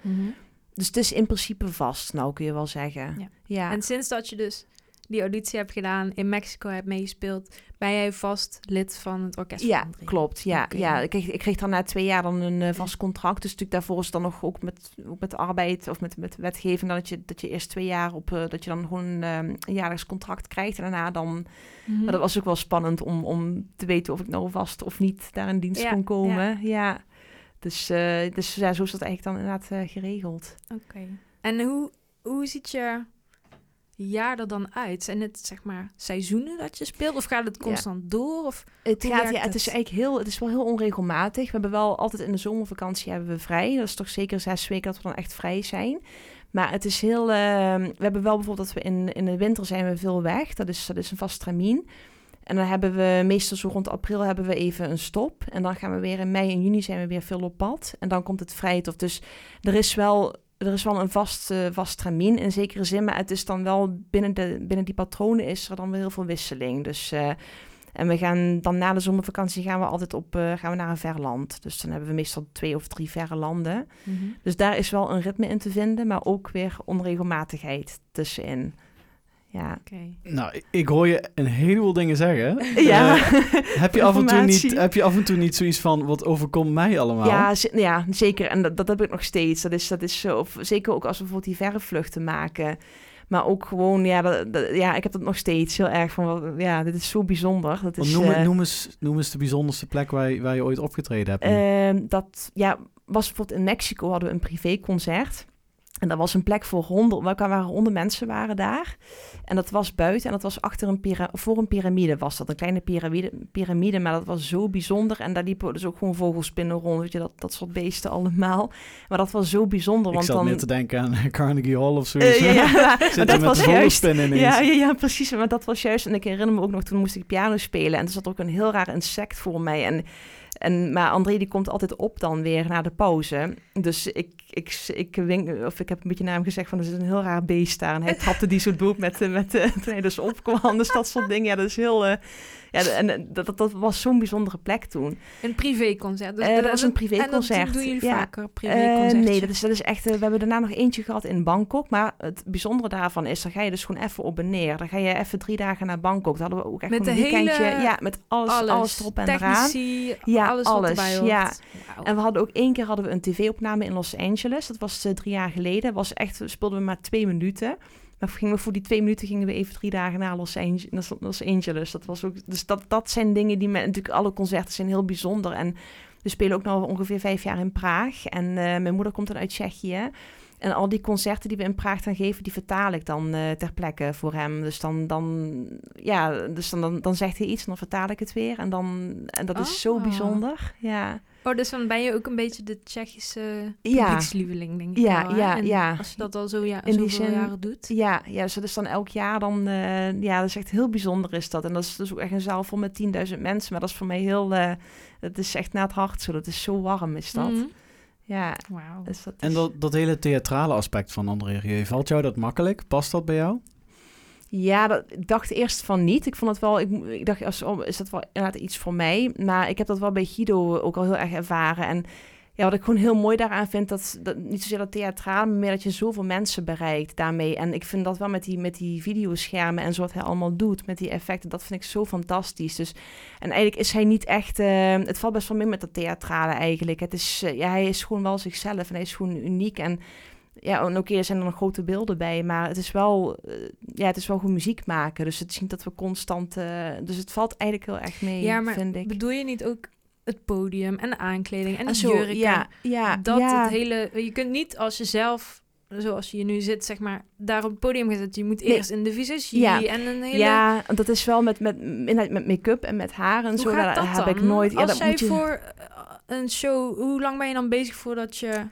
Dus het is in principe vast, nou kun je wel zeggen. Ja. ja. En sinds dat je dus die auditie hebt gedaan, in Mexico hebt meegespeeld, ben jij vast lid van het orkest van Ja, André? klopt. Ja, ja. Ik, kreeg, ik kreeg dan na twee jaar dan een eh, vast contract. Dus natuurlijk daarvoor is het dan nog ook met, ook met arbeid of met, met wetgeving... Dat je, dat je eerst twee jaar op... eh, dat je dan gewoon een, eh, een jaarlijks contract krijgt. En daarna dan... Mhm. Maar dat was ook wel spannend om, om te weten of ik nou vast of niet daar in dienst Ja, kon komen. Ja. Dus, eh, dus ja, zo is dat eigenlijk dan inderdaad eh, geregeld. Oké. En hoe, hoe ziet je jaar er dan uit? Zijn het zeg maar seizoenen dat je speelt? Of gaat het Ja. constant door? Of Het, gaat, ja, het is eigenlijk heel, het is wel heel onregelmatig. We hebben wel altijd in de zomervakantie hebben we vrij. Dat is toch zeker zes weken dat we dan echt vrij zijn. Maar het is heel. eh, we hebben wel bijvoorbeeld dat we in, in de winter zijn we veel weg. Dat is, dat is een vast termijn. En dan hebben we meestal zo rond april hebben we even een stop. En dan gaan we weer in mei en juni zijn we weer veel op pad. En dan komt het vrijtof. Dus er is wel, er is wel een vast, eh, vast termijn in zekere zin. Maar het is dan wel binnen, de, binnen die patronen is er dan weer heel veel wisseling. Dus eh, en we gaan dan na de zomervakantie gaan we altijd op eh, gaan we naar een ver land. Dus dan hebben we meestal twee of drie verre landen. Dus daar is wel een ritme in te vinden, maar ook weer onregelmatigheid tussenin. Ja. Oké. Nou, ik- hoor je een heleboel dingen zeggen. Ja. Eh, heb, je af en toe niet, heb je af en toe niet zoiets van, wat overkomt mij allemaal? Ja, ja, zeker. En dat, dat heb ik nog steeds. Dat is, dat is zo. Of zeker ook als we bijvoorbeeld die verre vluchten maken. Maar ook gewoon, ja, dat, dat- ja, ik heb dat nog steeds heel erg van, wat- ja, dit is zo bijzonder. Dat is, noem, eh, noem, eens, noem eens de bijzonderste plek waar je, waar je ooit opgetreden hebt. Ehm, dat ja, was bijvoorbeeld in Mexico hadden we een privéconcert. En dat was een plek voor honderd, waar waren honderd mensen waren daar. En dat was buiten en dat was achter een pira voor een piramide was dat. Een kleine piramide, piramide, maar dat was zo bijzonder. En daar liepen dus ook gewoon vogelspinnen rond, weet je, dat, dat soort beesten allemaal. Maar dat was zo bijzonder, ik want zat dan... meer te denken aan Carnegie Hall of Eh, zoiets. ja, ja, maar Zitten dat met was juist... Ja, ja, ja, precies. Maar dat was juist... En ik herinner me ook nog, toen moest ik piano spelen. En er zat ook een heel raar insect voor mij. En En, maar André die komt altijd op dan weer na de pauze. Dus ik, ik, ik, wink, of ik heb een beetje naar hem gezegd van... er is een heel raar beest daar. En hij trapte die soort boek met, met, uh, toen hij dus opkwam. Dus dat soort dingen. Ja, dat is heel... Uh, ja, en dat, dat, dat was zo'n bijzondere plek toen. Een privéconcert. Dus, uh, dat was een privéconcert. En dat doen jullie ja. vaker, privéconcert? Uh, nee, dat is, dat is echt... we hebben daarna nog eentje gehad in Bangkok. Maar het bijzondere daarvan is... dan ga je dus gewoon even op en neer. Dan ga je even drie dagen naar Bangkok. Dan hadden we ook echt met een weekendje. Ja, met alles, alles, alles erop en Technici, eraan. Ja, alles, alles ja. Wow. En we hadden ook één keer hadden we een tv-opname in Los Angeles. Dat was uh, drie jaar geleden. Was echt, speelden we maar twee minuten. Maar gingen we voor die twee minuten gingen we even drie dagen naar Los, Angeles. Los Angeles. Dat was ook, dus dat, dat zijn dingen die natuurlijk alle concerten zijn heel bijzonder. En we spelen ook nog ongeveer vijf jaar in Praag. En uh, mijn moeder komt dan uit Tsjechië. En al die concerten die we in Praag dan geven, die vertaal ik dan uh, ter plekke voor hem. Dus dan, dan, ja, dus dan, dan, dan zegt hij iets en dan vertaal ik het weer. En, dan, en dat oh. is zo bijzonder. Ja. Oh, dus dan ben je ook een beetje de Tsjechische publiekslieveling, denk ik ja, wel, Ja, en ja. Als je dat al zo ja, in die zin, jaren doet. Ja, ja, dus dat is dan elk jaar dan... Uh, ja, dat is echt heel bijzonder is dat. En dat is dus ook echt een zaal vol met 10.000 mensen. Maar dat is voor mij heel... Uh, het is echt na het hart zo. Dat is zo warm, is dat. Mhm. Mm -hmm. Ja. Wow. Dus dat En dat, dat hele theatrale aspect van André Rieu, valt jou dat makkelijk? Past dat bij jou? Ja, dat, dacht eerst van niet. Ik vond het wel, ik, dacht, als, oh, is dat wel inderdaad iets voor mij? Maar ik heb dat wel bij Guido ook al heel erg ervaren. En ja, wat ik gewoon heel mooi daaraan vind, dat, niet zozeer dat theatraal, maar meer dat je zoveel mensen bereikt daarmee. En ik vind dat wel met die, met die videoschermen en zo wat hij allemaal doet, met die effecten, dat vind ik zo fantastisch. Dus, en eigenlijk is hij niet echt, eh, het valt best wel mee met dat theatrale eigenlijk. Het is, eh, ja, hij is gewoon wel zichzelf en hij is gewoon uniek en ja, en oké, er zijn er nog grote beelden bij, maar het is wel, eh, ja, het is wel goed muziek maken. Dus het is niet dat we constant, eh, dus het valt eigenlijk heel erg mee, Ja, maar vind ik. bedoel je niet ook het podium en de aankleding en de En zo, jurken? ja, ja, dat ja. het hele... Je kunt niet als je zelf, zoals je nu zit, zeg maar, daar op het podium gaat zitten. Je moet Nee. eerst in de visagie Ja. en een hele... Ja, dat is wel met, met, met make-up en met haar en Hoe zo. daar dat heb dan? ik nooit. Ja, Als dat jij moet je, voor eh, een show... Hoe lang ben je dan bezig voordat je...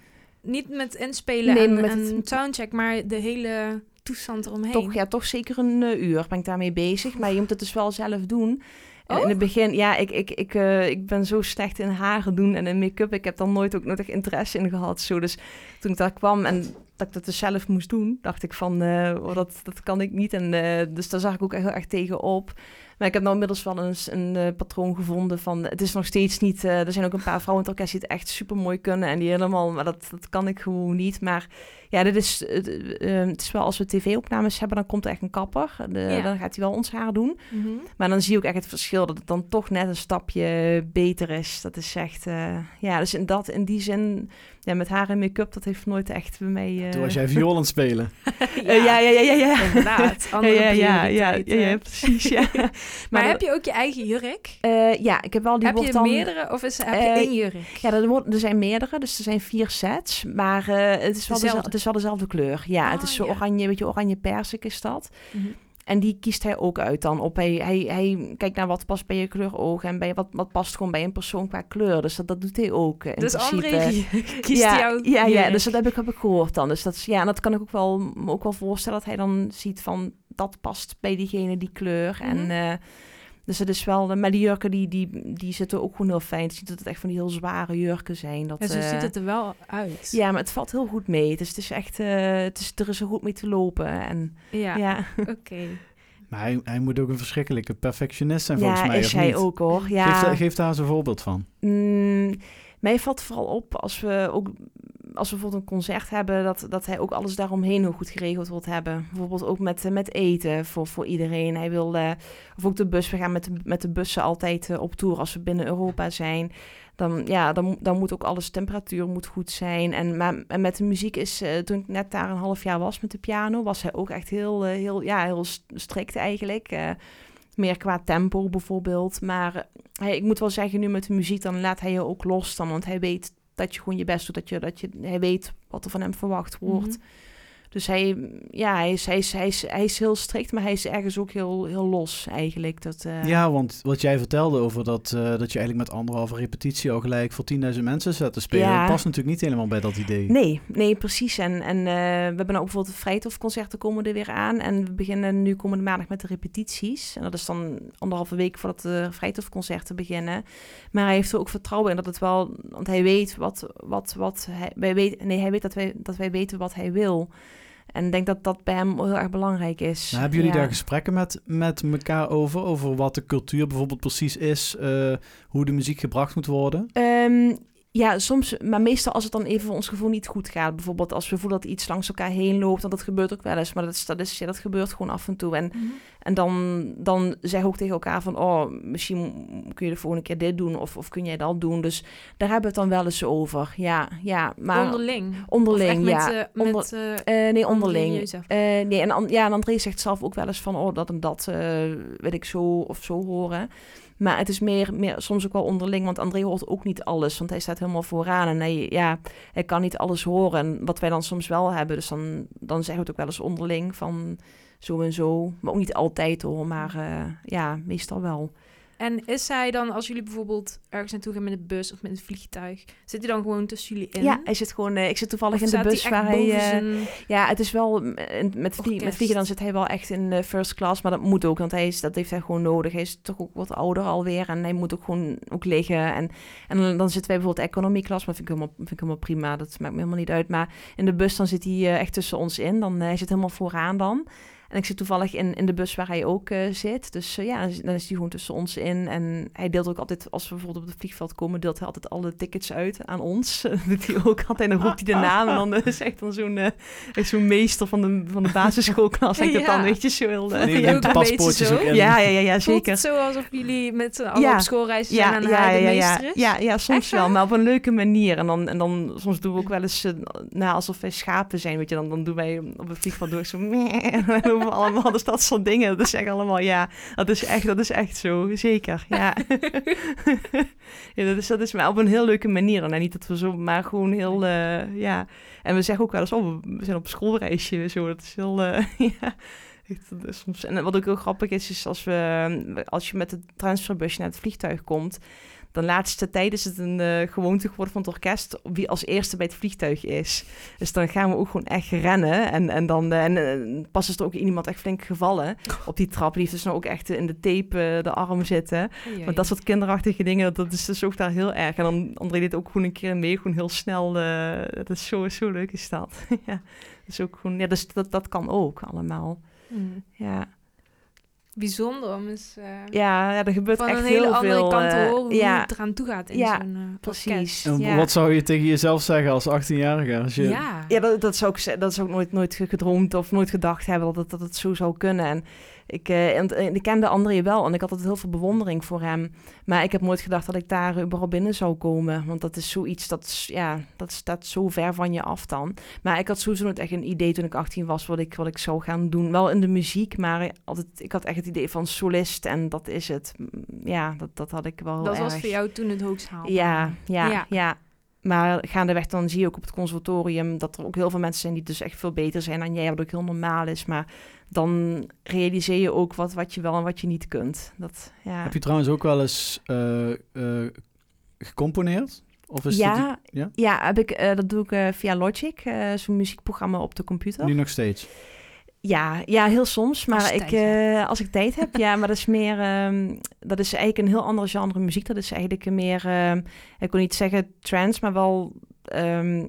Niet met inspelen Nee, en, met en het- soundcheck, maar de hele toestand eromheen. toch, ja, toch zeker een eh, uur ben ik daarmee bezig. Maar je moet het dus wel zelf doen. En Oh? in het begin, ja, ik, ik, ik, eh, ik ben zo slecht in haren doen en in make-up. Ik heb daar nooit ook echt interesse in gehad. Zo. Dus toen ik daar kwam en dat ik dat dus zelf moest doen, dacht ik van, eh, oh, dat, dat kan ik niet. En eh, dus daar zag ik ook echt heel erg tegen op. Maar ik heb nou inmiddels wel eens een eh, patroon gevonden van... Het is nog steeds niet... eh, er zijn ook een paar vrouwen in het orkest die het echt super mooi kunnen. En die helemaal... Maar dat, dat kan ik gewoon niet. Maar ja, dit is, het, eh, het is wel als we tv-opnames hebben... dan komt er echt een kapper. De- Ja. Dan gaat hij wel ons haar doen. Mhm. Maar dan zie je ook echt het verschil... dat het dan toch net een stapje beter is. Dat is echt... eh, ja, dus in, dat, in die zin... Ja, met haar en make-up, dat heeft nooit echt bij mij... eh, Toen was jij viool aan het spelen. eh, ja, ja, ja, ja, ja. Inderdaad, Ja, andere ja, ja, ja, ja, ja, precies, ja. Maar, dat- heb je ook je eigen jurk? Eh, ja, ik heb wel die heb je dan... meerdere of is, heb je één jurk? Ja, er, wordt, er zijn meerdere, dus er zijn vier sets. Maar eh, het, is wel Dezelfde? Is wel dezelfde kleur. Ja, Ah, het is zo ja. oranje, een beetje oranje persik is dat. Mhm. En die kiest hij ook uit dan op. Hij, hij, hij kijkt naar wat past bij je kleur ogen en bij wat, wat past gewoon bij een persoon qua kleur. Dus dat, dat doet hij ook in Dus principe. André kiest ja, jouw ja, ja, dus dat heb ik, heb ik gehoord dan. Dus dat, is, ja, en dat kan ik ook wel, me ook wel voorstellen dat hij dan ziet van dat past bij diegene die kleur. En eh, dus het is wel, maar die jurken die, die, die zitten ook gewoon heel fijn. Het is niet dat het echt van die heel zware jurken zijn. Dat, Ja, zo eh, ziet het er wel uit. ja, maar het valt heel goed mee. Dus het is echt, eh, het is, er is er goed mee te lopen. En Ja, ja, oké. Maar hij, hij moet ook een verschrikkelijke perfectionist zijn volgens ja mij, is of hij niet? ook hoor. Ja. daar, geef daar eens een voorbeeld van. Mm, mij valt vooral op als we ook als we bijvoorbeeld een concert hebben, dat, dat hij ook alles daaromheen heel goed geregeld wilt hebben. Bijvoorbeeld ook met, eh, met eten voor, voor iedereen. Hij wil, eh, of ook de bus, we gaan met de, met de bussen altijd eh, op tour als we binnen Europa zijn. Dan, ja, dan, dan moet ook alles, temperatuur moet goed zijn. En, maar, en met de muziek is, toen ik net daar een half jaar was met de piano, was hij ook echt heel, heel, ja, heel st- strikt eigenlijk. Meer qua tempo bijvoorbeeld. Maar hij, ik moet wel zeggen, nu met de muziek, dan laat hij je ook los dan. Want hij weet dat je gewoon je best doet. Dat je, dat je, hij weet wat er van hem verwacht wordt. Mhm. Dus hij, ja, hij is, hij, is, hij, is, hij is heel strikt, maar hij is ergens ook heel, heel los eigenlijk. Dat, eh, Ja, want wat jij vertelde over dat, eh, dat je eigenlijk met anderhalve repetitie al gelijk voor 10.000 mensen zet te spelen, Ja. past natuurlijk niet helemaal bij dat idee. Nee, nee, precies. En, en eh, we hebben nou ook bijvoorbeeld de Vrijtofconcerten komen er weer aan. En we beginnen nu komende maandag met de repetities. En dat is dan anderhalve week voordat de Vrijtofconcerten beginnen. Maar hij heeft er ook vertrouwen in dat het wel... Want hij weet wat... wat, wat hij, wij weet, nee, hij weet dat wij, dat wij weten wat hij wil. En ik denk dat dat bij hem heel erg belangrijk is. Nou, hebben jullie Ja. daar gesprekken met, met elkaar over? Over wat de cultuur bijvoorbeeld precies is? eh, hoe de muziek gebracht moet worden? Ehm, ja, soms, maar meestal als het dan even voor ons gevoel niet goed gaat. Bijvoorbeeld als we voelen dat iets langs elkaar heen loopt. Want dat gebeurt ook wel eens. Maar dat, is, dat, is, ja, dat gebeurt gewoon af en toe. En, en dan, dan zeggen we ook tegen elkaar van... Oh, misschien kun je de volgende keer dit doen. Of, of kun jij dat doen. Dus daar hebben we het dan wel eens over. Ja, ja. Maar onderling. onderling, ja. Met, eh, Onder- met, eh, eh, nee, onderling. Nee, en, ja, en André zegt zelf ook wel eens van... Oh, dat en dat wil ik zo of zo horen. Maar het is meer, meer soms ook wel onderling, want André hoort ook niet alles, want hij staat helemaal vooraan en hij, ja, hij kan niet alles horen. En wat wij dan soms wel hebben, dus dan, dan zeggen we het ook wel eens onderling van zo en zo. Maar ook niet altijd hoor, maar eh, ja, meestal wel. En is hij dan, als jullie bijvoorbeeld ergens naartoe gaan met de bus of met een vliegtuig, zit hij dan gewoon tussen jullie in? Ja, hij zit gewoon, eh, ik zit toevallig Of in de bus hij waar hij... zijn... Ja, het is wel eh, met, vlie- met vliegen dan zit hij wel echt in eh, first class, maar dat moet ook, want hij is, dat heeft hij gewoon nodig. Hij is toch ook wat ouder alweer en hij moet ook gewoon ook liggen. En, en dan, dan zitten wij bijvoorbeeld economy class, maar vind ik helemaal, vind ik helemaal prima, dat maakt me helemaal niet uit. Maar in de bus dan zit hij echt tussen ons in, dan hij zit helemaal vooraan dan. En ik zit toevallig in, in de bus waar hij ook eh, zit. Dus eh, ja, dan is, dan is hij gewoon tussen ons in. En hij deelt ook altijd, als we bijvoorbeeld op het vliegveld komen, deelt hij altijd alle tickets uit aan ons. Dat doet hij ook altijd. Dan roept hij de naam. En dan is echt dan zo'n eh, zo'n meester van de, van de basisschoolklas. En ik dat Ja. dan, weet je, zo heel... Die Ja, paspoortjes ook in. ja, ja, ja, zeker. zo alsof jullie met z'n allen Ja. op schoolreis zijn Ja, en ja, de ja, ja, meester is? ja, ja, soms Echt wel, maar op een leuke manier. En dan, en dan soms doen we ook wel eens, nou, alsof wij schapen zijn, weet je. Dan, dan doen wij op het vliegveld door zo, meh, allemaal, dus dat soort dingen. Dat is echt allemaal, ja, dat is echt, dat is echt zo, zeker, ja. ja dat, is, dat is maar op een heel leuke manier. En niet dat we zo, maar gewoon heel, eh, ja. En we zeggen ook wel eens, oh, we zijn op schoolreisje, zo. Dat is heel, eh, ja. Soms, en wat ook heel grappig is, is als, we, als je met het transferbusje naar het vliegtuig komt, de laatste tijd is het een eh, gewoonte geworden van het orkest wie als eerste bij het vliegtuig is. Dus dan gaan we ook gewoon echt rennen. En, en dan eh, en, eh, pas is er ook iemand echt flink gevallen op die trap. Die heeft dus nou ook echt in de tape de arm zitten. Oei, Want dat soort kinderachtige dingen, dat is dus ook daar heel erg. En dan André deed ook gewoon een keer mee, gewoon heel snel. dat is zo, zo leuk is dat. ja, dus ook gewoon, ja, dus dat, dat kan ook allemaal. Hmm. Ja, Bijzonder om eens eh, ja, ja er gebeurt van echt een hele heel andere veel. kant te eh, horen hoe ja, het eraan toe gaat in Ja, zo'n eh, precies. En Ja. Wat zou je tegen jezelf zeggen als 18-jarige? Als je... Ja. Ja, dat, dat zou ik, dat zou ik nooit, nooit gedroomd of nooit gedacht hebben dat het, dat het zo zou kunnen. En ik, eh, en, en ik kende André wel en ik had altijd heel veel bewondering voor hem. Maar ik heb nooit gedacht dat ik daar überhaupt binnen zou komen. Want dat is zoiets, dat, is, ja, dat staat zo ver van je af dan. Maar ik had sowieso nooit echt een idee toen ik 18 was wat ik, wat ik zou gaan doen. Wel in de muziek, maar altijd, ik had echt het idee van solist en dat is het. Ja, dat, dat had ik wel Dat was voor jou toen het hoogst haalbaar. Ja, ja, Ja. ja, Maar gaandeweg dan zie je ook op het conservatorium dat er ook heel veel mensen zijn die dus echt veel beter zijn dan jij, wat ook heel normaal is. Maar dan realiseer je ook wat, wat je wel en wat je niet kunt. Dat, ja, Heb je trouwens ook wel eens eh, eh, gecomponeerd? Of is ja, het ja? ja? heb ik, eh, dat doe ik eh, via Logic, eh, zo'n muziekprogramma op de computer. nu nog steeds? Ja, ja, heel soms. Maar Als ik, tijd eh, als ik tijd heb, ja, maar dat is meer, ehm, dat is eigenlijk een heel ander genre muziek. Dat is eigenlijk een meer, ehm, ik wil niet zeggen trance, maar wel ehm,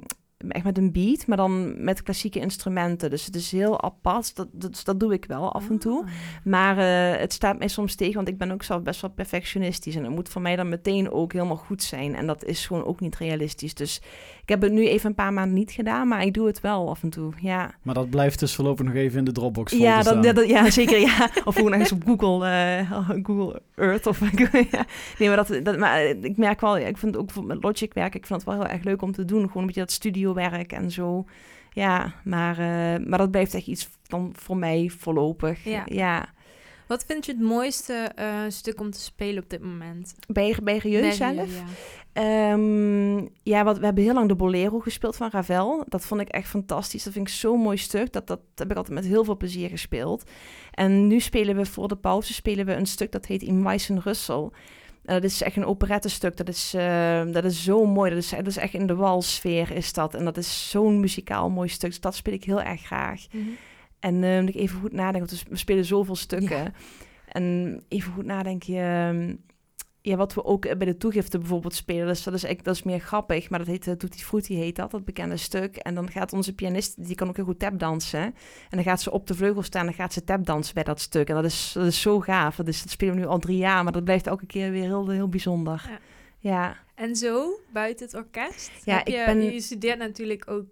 echt met een beat, maar dan met klassieke instrumenten. Dus het is heel apart. Dat, dat, dat doe ik wel af en toe. Ah. Maar eh, het staat mij soms tegen, want ik ben ook zelf best wel perfectionistisch. En het moet voor mij dan meteen ook helemaal goed zijn. En dat is gewoon ook niet realistisch. Dus heb het nu even een paar maanden niet gedaan, maar ik doe het wel af en toe. Ja. Maar dat blijft dus voorlopig nog even in de Dropbox Ja, te dat, staan. ja, dat- ja, zeker. Ja. Of gewoon ergens op Google, eh, Google Earth. Of, ja. Nee, maar, dat, dat, maar ik merk wel, ik vind ook met Logic werken, ik vind het wel heel erg leuk om te doen. Gewoon een beetje dat studiowerk en zo. Ja, maar, eh, maar dat blijft echt iets dan voor mij voorlopig. Ja. ja. Wat vind je het mooiste eh, stuk om te spelen op dit moment? Bij, bij zelf? Ja. Ehm, ja, wat, we hebben heel lang de Bolero gespeeld van Ravel. Dat vond ik echt fantastisch. Dat vind ik zo'n mooi stuk. Dat, dat heb ik altijd met heel veel plezier gespeeld. En nu spelen we voor de pauze spelen we een stuk dat heet In Weissen Russell. En dat is echt een operettestuk. Dat is, eh, dat is zo mooi. Dat is, dat is echt in de walsfeer is dat. En dat is zo'n muzikaal mooi stuk. Dus dat speel ik heel erg graag. Mhm. En eh, moet ik even goed nadenken, want we spelen zoveel stukken. Ja. En even goed nadenken, ehm, ja, wat we ook bij de toegifte bijvoorbeeld spelen, dus dat is, echt, dat is meer grappig, maar dat heet uh, Tutti Frutti heet dat, dat bekende stuk. En dan gaat onze pianist, die kan ook heel goed tapdansen. En dan gaat ze op de vleugel staan en dan gaat ze tapdansen bij dat stuk. En dat is, dat is zo gaaf. Dat, is, dat spelen we nu al drie jaar, maar dat blijft elke keer weer heel, heel bijzonder. Ja. Ja, En zo, buiten het orkest, Ja, heb ik je, ben- je studeert natuurlijk ook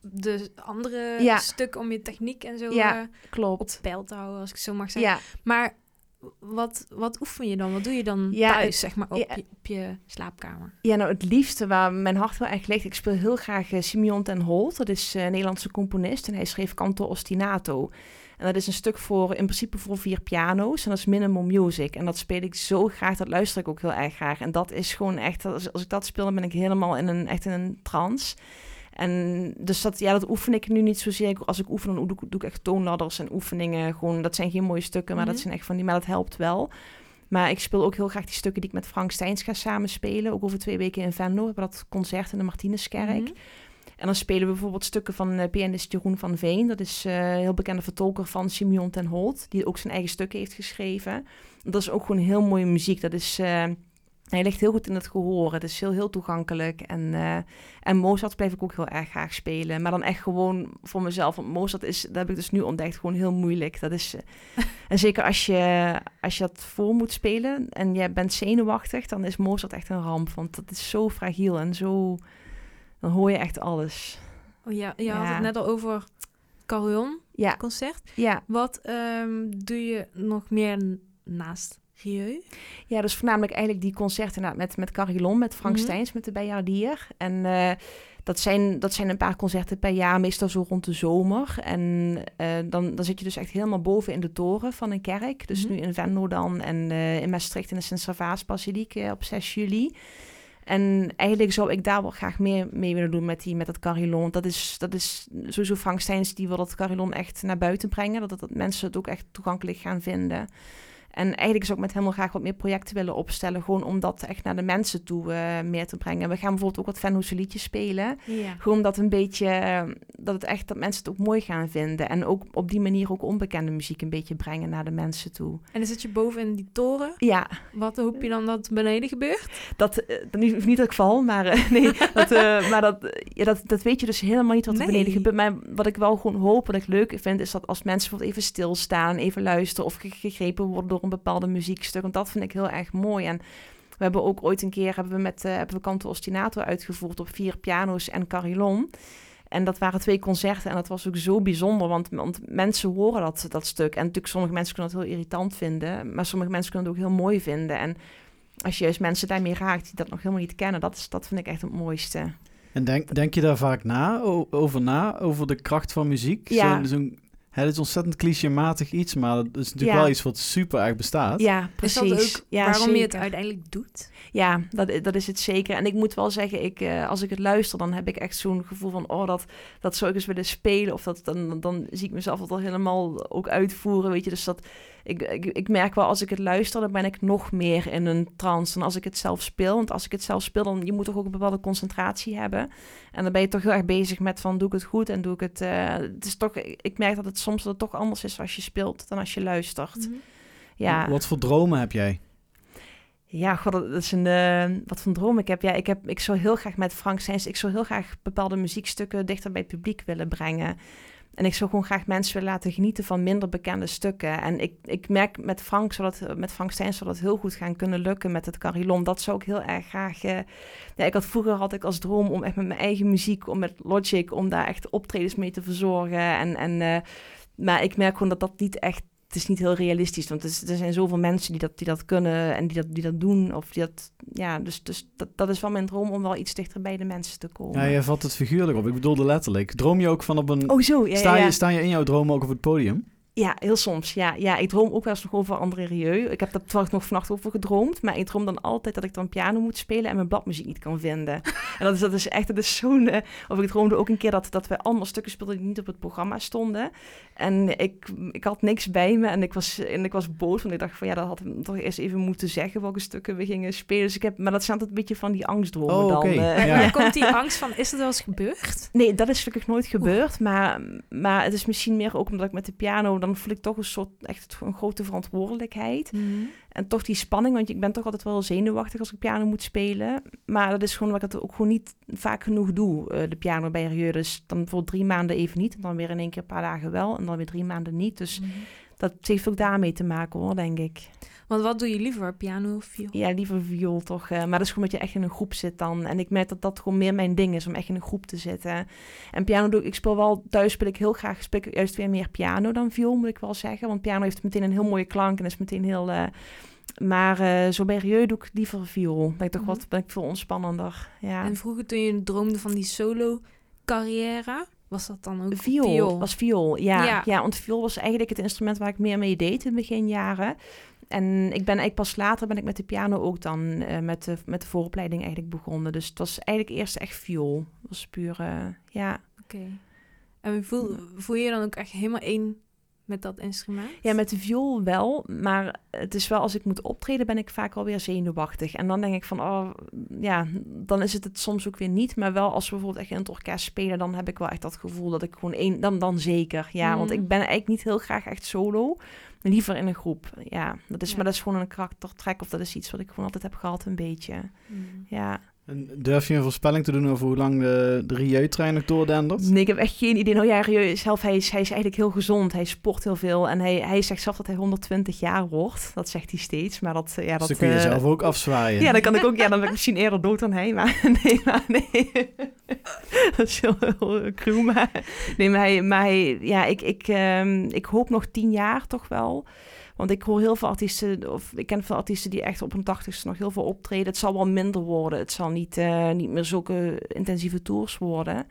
de andere Ja. stukken om je techniek en zo Ja, eh, op klopt. peil te houden, als ik zo mag zeggen. Ja, Maar wat, wat oefen je dan? Wat doe je dan Ja, thuis, het- zeg maar, op, ja. je, op je slaapkamer? Ja, nou het liefste waar mijn hart wel echt ligt. Ik speel heel graag eh, Simeon ten Holt. Dat is eh, een Nederlandse componist en hij schreef Canto Ostinato. En dat is een stuk voor, in principe voor vier piano's. En dat is minimal music. En dat speel ik zo graag, dat luister ik ook heel erg graag. En dat is gewoon echt, als, als ik dat speel, dan ben ik helemaal in een, echt in een trance. En dus dat, ja, dat oefen ik nu niet zozeer. Als ik oefen, dan doe, ik- doe ik echt toonladders en oefeningen. Gewoon, dat zijn geen mooie stukken, maar Mhm. dat zijn echt van die, maar dat helpt wel. Maar ik speel ook heel graag die stukken die ik met Frank Steins ga samenspelen. Ook over twee weken in Venlo. We hebben dat concert in de Martinuskerk. Mhm. En dan spelen we bijvoorbeeld stukken van eh, pianist Jeroen van Veen. Dat is eh, een heel bekende vertolker van Simeon ten Holt. Die ook zijn eigen stukken heeft geschreven. Dat is ook gewoon heel mooie muziek. Dat is... eh, hij ligt heel goed in het gehoor. Het is heel, heel toegankelijk. En, eh, en Mozart blijf ik ook heel erg graag spelen. Maar dan echt gewoon voor mezelf. Want Mozart is, dat heb ik dus nu ontdekt, gewoon heel moeilijk. Dat is, en zeker als je, als je dat voor moet spelen en je bent zenuwachtig, dan is Mozart echt een ramp. Want dat is zo fragiel en zo... Dan hoor je echt alles. Oh, ja, je had Ja. het net al over Carillon Ja, concert. ja. Wat ehm, doe je nog meer naast Rieu? Ja, dus voornamelijk eigenlijk die concerten inderdaad met, met Carillon, met Frank Mhm. Steins, met de Bijaardier. En eh, dat, zijn, dat zijn een paar concerten per jaar, meestal zo rond de zomer. En eh, dan, dan zit je dus echt helemaal boven in de toren van een kerk. Dus Mhm. nu in Venlo dan en eh, in Maastricht in de Sint-Servaas-basiliek op 6 juli. En eigenlijk zou ik daar wel graag meer mee willen doen met, die, met dat carillon. Dat is, dat is sowieso Frank Steins, die wil dat carillon echt naar buiten brengen. Dat, dat mensen het ook echt toegankelijk gaan vinden. En eigenlijk zou ik met hem wel graag wat meer projecten willen opstellen. Gewoon om dat echt naar de mensen toe eh, meer te brengen. We gaan bijvoorbeeld ook wat Venloze liedjes spelen. Ja. Gewoon dat een beetje, eh, dat het echt, dat mensen het ook mooi gaan vinden. En ook op die manier ook onbekende muziek een beetje brengen naar de mensen toe. En dan zit je boven in die toren. Ja, Wat hoop je dan dat beneden gebeurt? dat, eh, dat niet, dat ik val, maar eh, nee, dat, maar dat, ja, dat, dat weet je dus helemaal niet wat er Nee. beneden gebeurt. Maar wat ik wel gewoon hoop, wat ik leuk vind, is dat als mensen bijvoorbeeld even stilstaan, even luisteren of ge- gegrepen worden door een bepaalde muziekstuk. Want dat vind ik heel erg mooi. En we hebben ook ooit een keer hebben we met eh hebben we Canto Ostinato uitgevoerd op vier piano's en carillon. En dat waren twee concerten en dat was ook zo bijzonder, want, want mensen horen dat, dat stuk. En natuurlijk sommige mensen kunnen het heel irritant vinden, maar sommige mensen kunnen het ook heel mooi vinden. En als je juist mensen daarmee raakt die dat nog helemaal niet kennen, dat, is, dat vind ik echt het mooiste. En denk, denk je daar vaak na, over na, over de kracht van muziek? Ja. Zo'n, het is ontzettend clichématig iets, maar het is natuurlijk Ja. wel iets wat super erg bestaat. Ja, Is precies. dat ook ja, waarom je het uiteindelijk doet? Ja, dat, dat is het zeker. En ik moet wel zeggen, ik, eh, als ik het luister, dan heb ik echt zo'n gevoel van... oh, dat, dat zou ik eens willen spelen. Of dat, dan, dan zie ik mezelf dat al helemaal ook uitvoeren, weet je. Dus dat, ik, ik, ik merk wel, als ik het luister, dan ben ik nog meer in een trance... dan als ik het zelf speel. Want als ik het zelf speel, dan je moet toch ook een bepaalde concentratie hebben. En dan ben je toch heel erg bezig met van, doe ik het goed en doe ik het... eh, het is toch, ik merk dat het soms dat het toch anders is als je speelt dan als je luistert. Mhm. Ja. Wat voor dromen heb jij? Ja, god, dat is een, eh, wat voor een droom ik heb. Ja, ik, heb. ik zou heel graag met Frank Steins, ik zou heel graag bepaalde muziekstukken dichter bij het publiek willen brengen. En ik zou gewoon graag mensen willen laten genieten van minder bekende stukken. En ik, ik merk met Frank, zou dat, met Frank Steins zou dat heel goed gaan kunnen lukken met het carillon. Dat zou ik heel erg graag... eh, ja, ik had, vroeger had ik als droom om echt met mijn eigen muziek, om met Logic, om daar echt optredens mee te verzorgen. En, en, eh, maar ik merk gewoon dat dat niet echt het is niet heel realistisch, want er, is- er zijn zoveel mensen die dat, die dat kunnen en die dat, die dat doen. Of die dat, ja, dus, dus dat, dat is wel mijn droom om wel iets dichter bij de mensen te komen. Ja, je vat het figuurlijk op. Ik bedoelde letterlijk. Droom je ook van op een... Oh, zo. Ja, sta, ja, je, sta je in jouw droom ook op het podium? Ja, heel soms. Ja, ja, ik droom ook wel eens nog over André Rieu. Ik heb daar nog vannacht over gedroomd. Maar ik droom dan altijd dat ik dan piano moet spelen en mijn bladmuziek niet kan vinden. en dat is, dat is echt, dat is zo'n... eh, of ik droomde ook een keer dat, dat we allemaal stukken speelden die niet op het programma stonden. En ik, ik had niks bij me en ik was, en ik was boos. Want ik dacht van ja, dat had ik toch eerst even moeten zeggen welke stukken we gingen spelen. Dus ik heb, maar dat zijn altijd een beetje van die angstdromen Oh, dan. oké. eh. Ja. Komt die angst van, is het wel eens gebeurd? Nee, dat is gelukkig nooit gebeurd. Maar, maar het is misschien meer ook omdat ik met de piano... dan voel ik toch een soort echt een grote verantwoordelijkheid. En toch die spanning, want ik ben toch altijd wel zenuwachtig als ik piano moet spelen. Maar dat is gewoon wat ik het ook gewoon niet vaak genoeg doe, eh, de piano bij Rieu. Dus dan voor drie maanden even niet. En dan weer in één keer een paar dagen wel. En dan weer drie maanden niet. Dus dat heeft ook daarmee te maken hoor, denk ik. Want wat doe je liever, piano of viool? Ja, liever viool toch. eh, maar dat is gewoon dat je echt in een groep zit dan. En ik merk dat dat gewoon meer mijn ding is, om echt in een groep te zitten. En piano doe ik, ik speel wel, thuis speel ik heel graag, speel ik juist weer meer piano dan viool, moet ik wel zeggen. Want piano heeft meteen een heel mooie klank en is meteen heel... eh, maar eh, zo bij doe ik liever viool. Ben ik toch Mhm. wat, ben ik veel ontspannender. Ja. En vroeger toen je droomde van die solo-carrière, was dat dan ook Viool, was viool, ja. Ja. ja. want viool was eigenlijk het instrument waar ik meer mee deed in beginjaren. En ik ben eigenlijk pas later ben ik met de piano ook dan eh, met, de, met de vooropleiding eigenlijk begonnen. Dus het was eigenlijk eerst echt viool. Het was puur, eh, ja. Oké. En voel, voel je je dan ook echt helemaal één met dat instrument? Ja, met de viool wel, maar het is wel als ik moet optreden ben ik vaak alweer zenuwachtig. En dan denk ik van, oh, ja, dan is het het soms ook weer niet. Maar wel als we bijvoorbeeld echt in het orkest spelen, dan heb ik wel echt dat gevoel dat ik gewoon één, dan, dan zeker. Ja, want Mhm. ik ben eigenlijk niet heel graag echt solo, liever in een groep. Ja, dat is, Ja. maar dat is gewoon een karaktertrek of dat is iets wat ik gewoon altijd heb gehad een beetje. Mm. Ja. Durf je een voorspelling te doen over hoe lang de, de Rieu-trein nog doordendert? Nee, ik heb echt geen idee. Nou ja, Rieu zelf, hij is, hij is eigenlijk heel gezond. Hij sport heel veel. En hij, hij zegt zelf dat hij 120 jaar wordt. Dat zegt hij steeds. Maar dat, eh, ja, Dus dat... dan kun je eh, zelf ook afzwaaien. Ja, dan kan ik ook. Ja, dan ben ik misschien eerder dood dan hij. Maar nee, maar nee. dat is heel, heel cruel. Maar nee, maar hij, maar hij ja, ik, ik, ehm, ik hoop nog tien jaar toch wel. Want ik hoor heel veel artiesten, of ik ken veel artiesten die echt op hun tachtigste nog heel veel optreden. Het zal wel minder worden. Het zal niet, eh, niet meer zulke intensieve tours worden.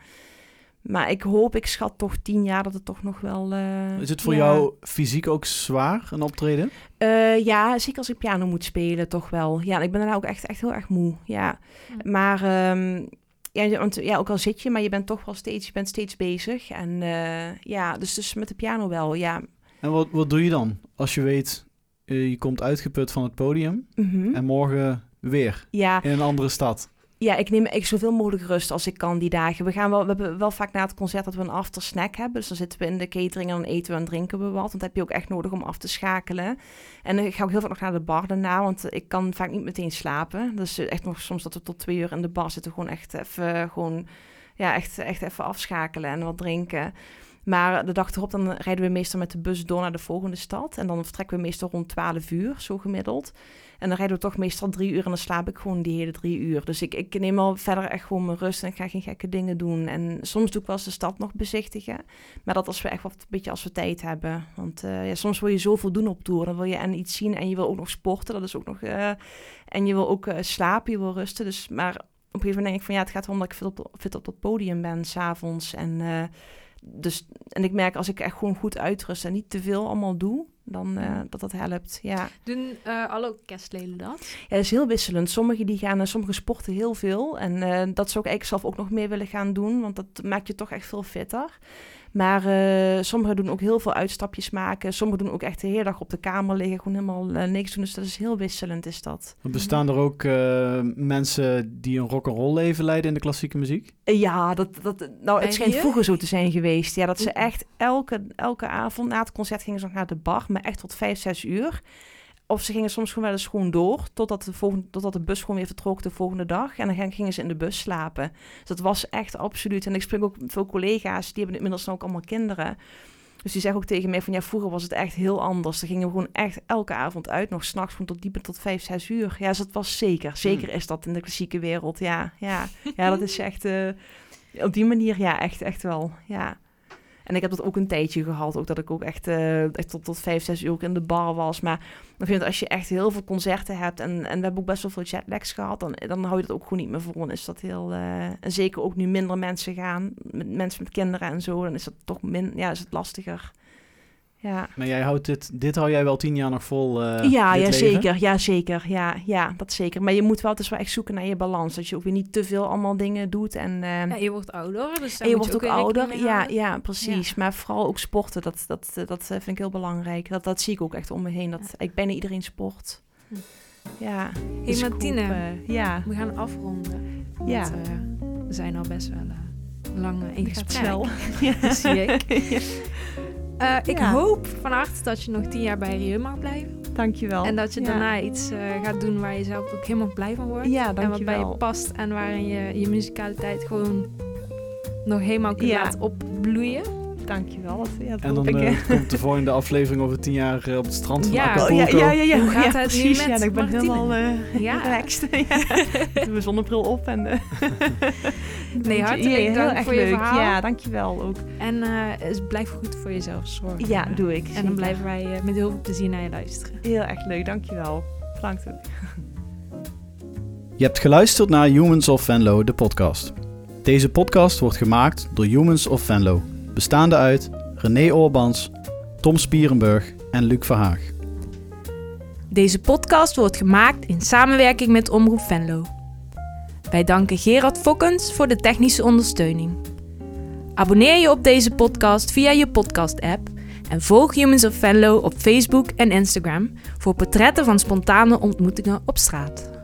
Maar ik hoop, ik schat toch tien jaar dat het toch nog wel... eh, Is het voor ja. jou fysiek ook zwaar, een optreden? Eh, ja, zeker als ik piano moet spelen, toch wel. Ja, ik ben daarna ook echt, echt heel erg moe. Ja, maar ehm, ja, want ja, ook al zit je, maar je bent toch wel steeds, je bent steeds bezig. En eh, ja, dus, dus met de piano wel, ja. En wat, wat doe je dan als je weet, eh, je komt uitgeput van het podium Mhm. en morgen weer Ja, in een andere stad? ja, ik neem ik zoveel mogelijk rust als ik kan die dagen. We, gaan wel, we hebben wel vaak na het concert dat we een after snack hebben. Dus dan zitten we in de catering en dan eten we en drinken we wat. Want dat heb je ook echt nodig om af te schakelen. En dan ga ik heel vaak nog naar de bar daarna, want ik kan vaak niet meteen slapen. Dus echt nog soms dat we tot twee uur in de bar zitten. Gewoon echt even, gewoon, ja, echt, echt even afschakelen en wat drinken. Maar de dag erop dan rijden we meestal met de bus door naar de volgende stad. En dan vertrekken we meestal rond 12 uur, zo gemiddeld. En dan rijden we toch meestal drie uur en dan slaap ik gewoon die hele drie uur. Dus ik, ik neem al verder echt gewoon mijn rust en ik ga geen gekke dingen doen. En soms doe ik wel eens de stad nog bezichtigen. Maar dat als we echt wat een beetje als we tijd hebben. Want eh, ja, soms wil je zoveel doen op tour. Dan wil je en iets zien en je wil ook nog sporten. Dat is ook nog... eh, en je wil ook eh, slapen, je wil rusten. Dus, maar op een gegeven moment denk ik van ja, het gaat erom dat ik fit op, fit op dat podium ben s'avonds. En, dus, en ik merk als ik echt gewoon goed uitrust en niet te veel allemaal doe, dan eh, dat dat helpt. Ja. Doen eh, alle orkestleden dat? Ja, dat is heel wisselend. Sommigen die gaan, eh, sommige sporten heel veel. En dat zou ik eigenlijk zelf ook nog meer willen gaan doen, want dat maakt je toch echt veel fitter. Maar eh, sommigen doen ook heel veel uitstapjes maken. Sommigen doen ook echt de hele dag op de kamer liggen, gewoon helemaal eh, niks doen. Dus dat is heel wisselend, is dat. Bestaan er ook eh, mensen die een rock'n'roll leven leiden in de klassieke muziek? Ja, dat, dat, nou, het schijnt vroeger zo te zijn geweest. Ja, dat ze echt elke, elke avond na het concert gingen ze nog naar de bar, maar echt tot vijf, zes uur. Of ze gingen soms gewoon wel eens gewoon door, totdat de, volgende, totdat de bus gewoon weer vertrok de volgende dag. En dan gingen- ze in de bus slapen. Dus dat was echt absoluut. En ik spreek ook veel collega's, die hebben inmiddels ook allemaal kinderen. Dus die zeggen ook tegen mij van, ja, vroeger was het echt heel anders. Dan gingen we gewoon echt elke avond uit, nog s'nachts gewoon tot diep in tot vijf, zes uur. Ja, dus dat was zeker. Zeker is dat in de klassieke wereld, ja. Ja, ja dat is echt... eh, op die manier, ja, echt, echt wel. Ja. En ik heb dat ook een tijdje gehad. Ook dat ik ook echt, eh, tot, tot vijf, zes uur ook in de bar was. Maar ik vind als je echt heel veel concerten hebt... en, en we hebben ook best wel veel jetlags gehad... dan, dan hou je dat ook gewoon niet meer vol. Dan is dat heel... eh, en zeker ook nu minder mensen gaan... met mensen met kinderen en zo... dan is dat toch min, ja, is het lastiger. Ja. Maar jij houdt dit, dit hou jij wel tien jaar nog vol? eh, ja, dit ja, leven? zeker. Ja, zeker. Ja, ja, dat zeker. Maar je moet wel, het is wel echt zoeken naar je balans. Dat je ook weer niet te veel allemaal dingen doet. En, eh, Ja, je wordt ouder, dus en je wordt ook ouder. Ja, ja, precies. Maar vooral ook sporten, dat, dat, dat, dat eh, vind ik heel belangrijk. Dat, dat zie ik ook echt om me heen. Dat ik bijna iedereen sport. Hm. Ja. Hey dus ik Martine, hoop, eh, ja. we gaan afronden. Ja. Want, eh, we zijn al best wel eh, lang eh, in gesprek. snel. Dat zie ik. Eh, ik Ja. hoop van harte dat je nog tien jaar bij Rieu mag blijven. Dankjewel. En dat je Ja. daarna iets eh, gaat doen waar je zelf ook helemaal blij van wordt. Ja, en wat bij dankjewel. je past en waarin je je muzikaliteit gewoon nog helemaal kunt Ja. laten opbloeien. Dankjewel. Dat, ja, dat En dan ik, eh, hè. komt de volgende aflevering over tien jaar eh, op het strand van Ja. Oh, Acapulco. ja, ja, ja, ja. Hoe gaat ja, het nu met ja, ik ben Martine? helemaal eh Ja. relaxed. ja. Zonnebril op. En, eh, Nee, hartelijk heel dank erg voor je leuk. verhaal. Ja, dankjewel ook. En eh, dus blijf goed voor jezelf zorgen. Ja, doe ik. En zeker. dan blijven wij eh, met heel veel plezier naar je luisteren. Heel erg leuk, dankjewel. Bedankt ook. Je hebt geluisterd naar Humans of Venlo, de podcast. Deze podcast wordt gemaakt door Humans of Venlo, bestaande uit René Oorbans, Tom Spierenburg en Luc Verhaag. Deze podcast wordt gemaakt in samenwerking met Omroep Venlo. Wij danken Gerard Fokkens voor de technische ondersteuning. Abonneer je op deze podcast via je podcast-app en volg Humans of Venlo op Facebook en Instagram voor portretten van spontane ontmoetingen op straat.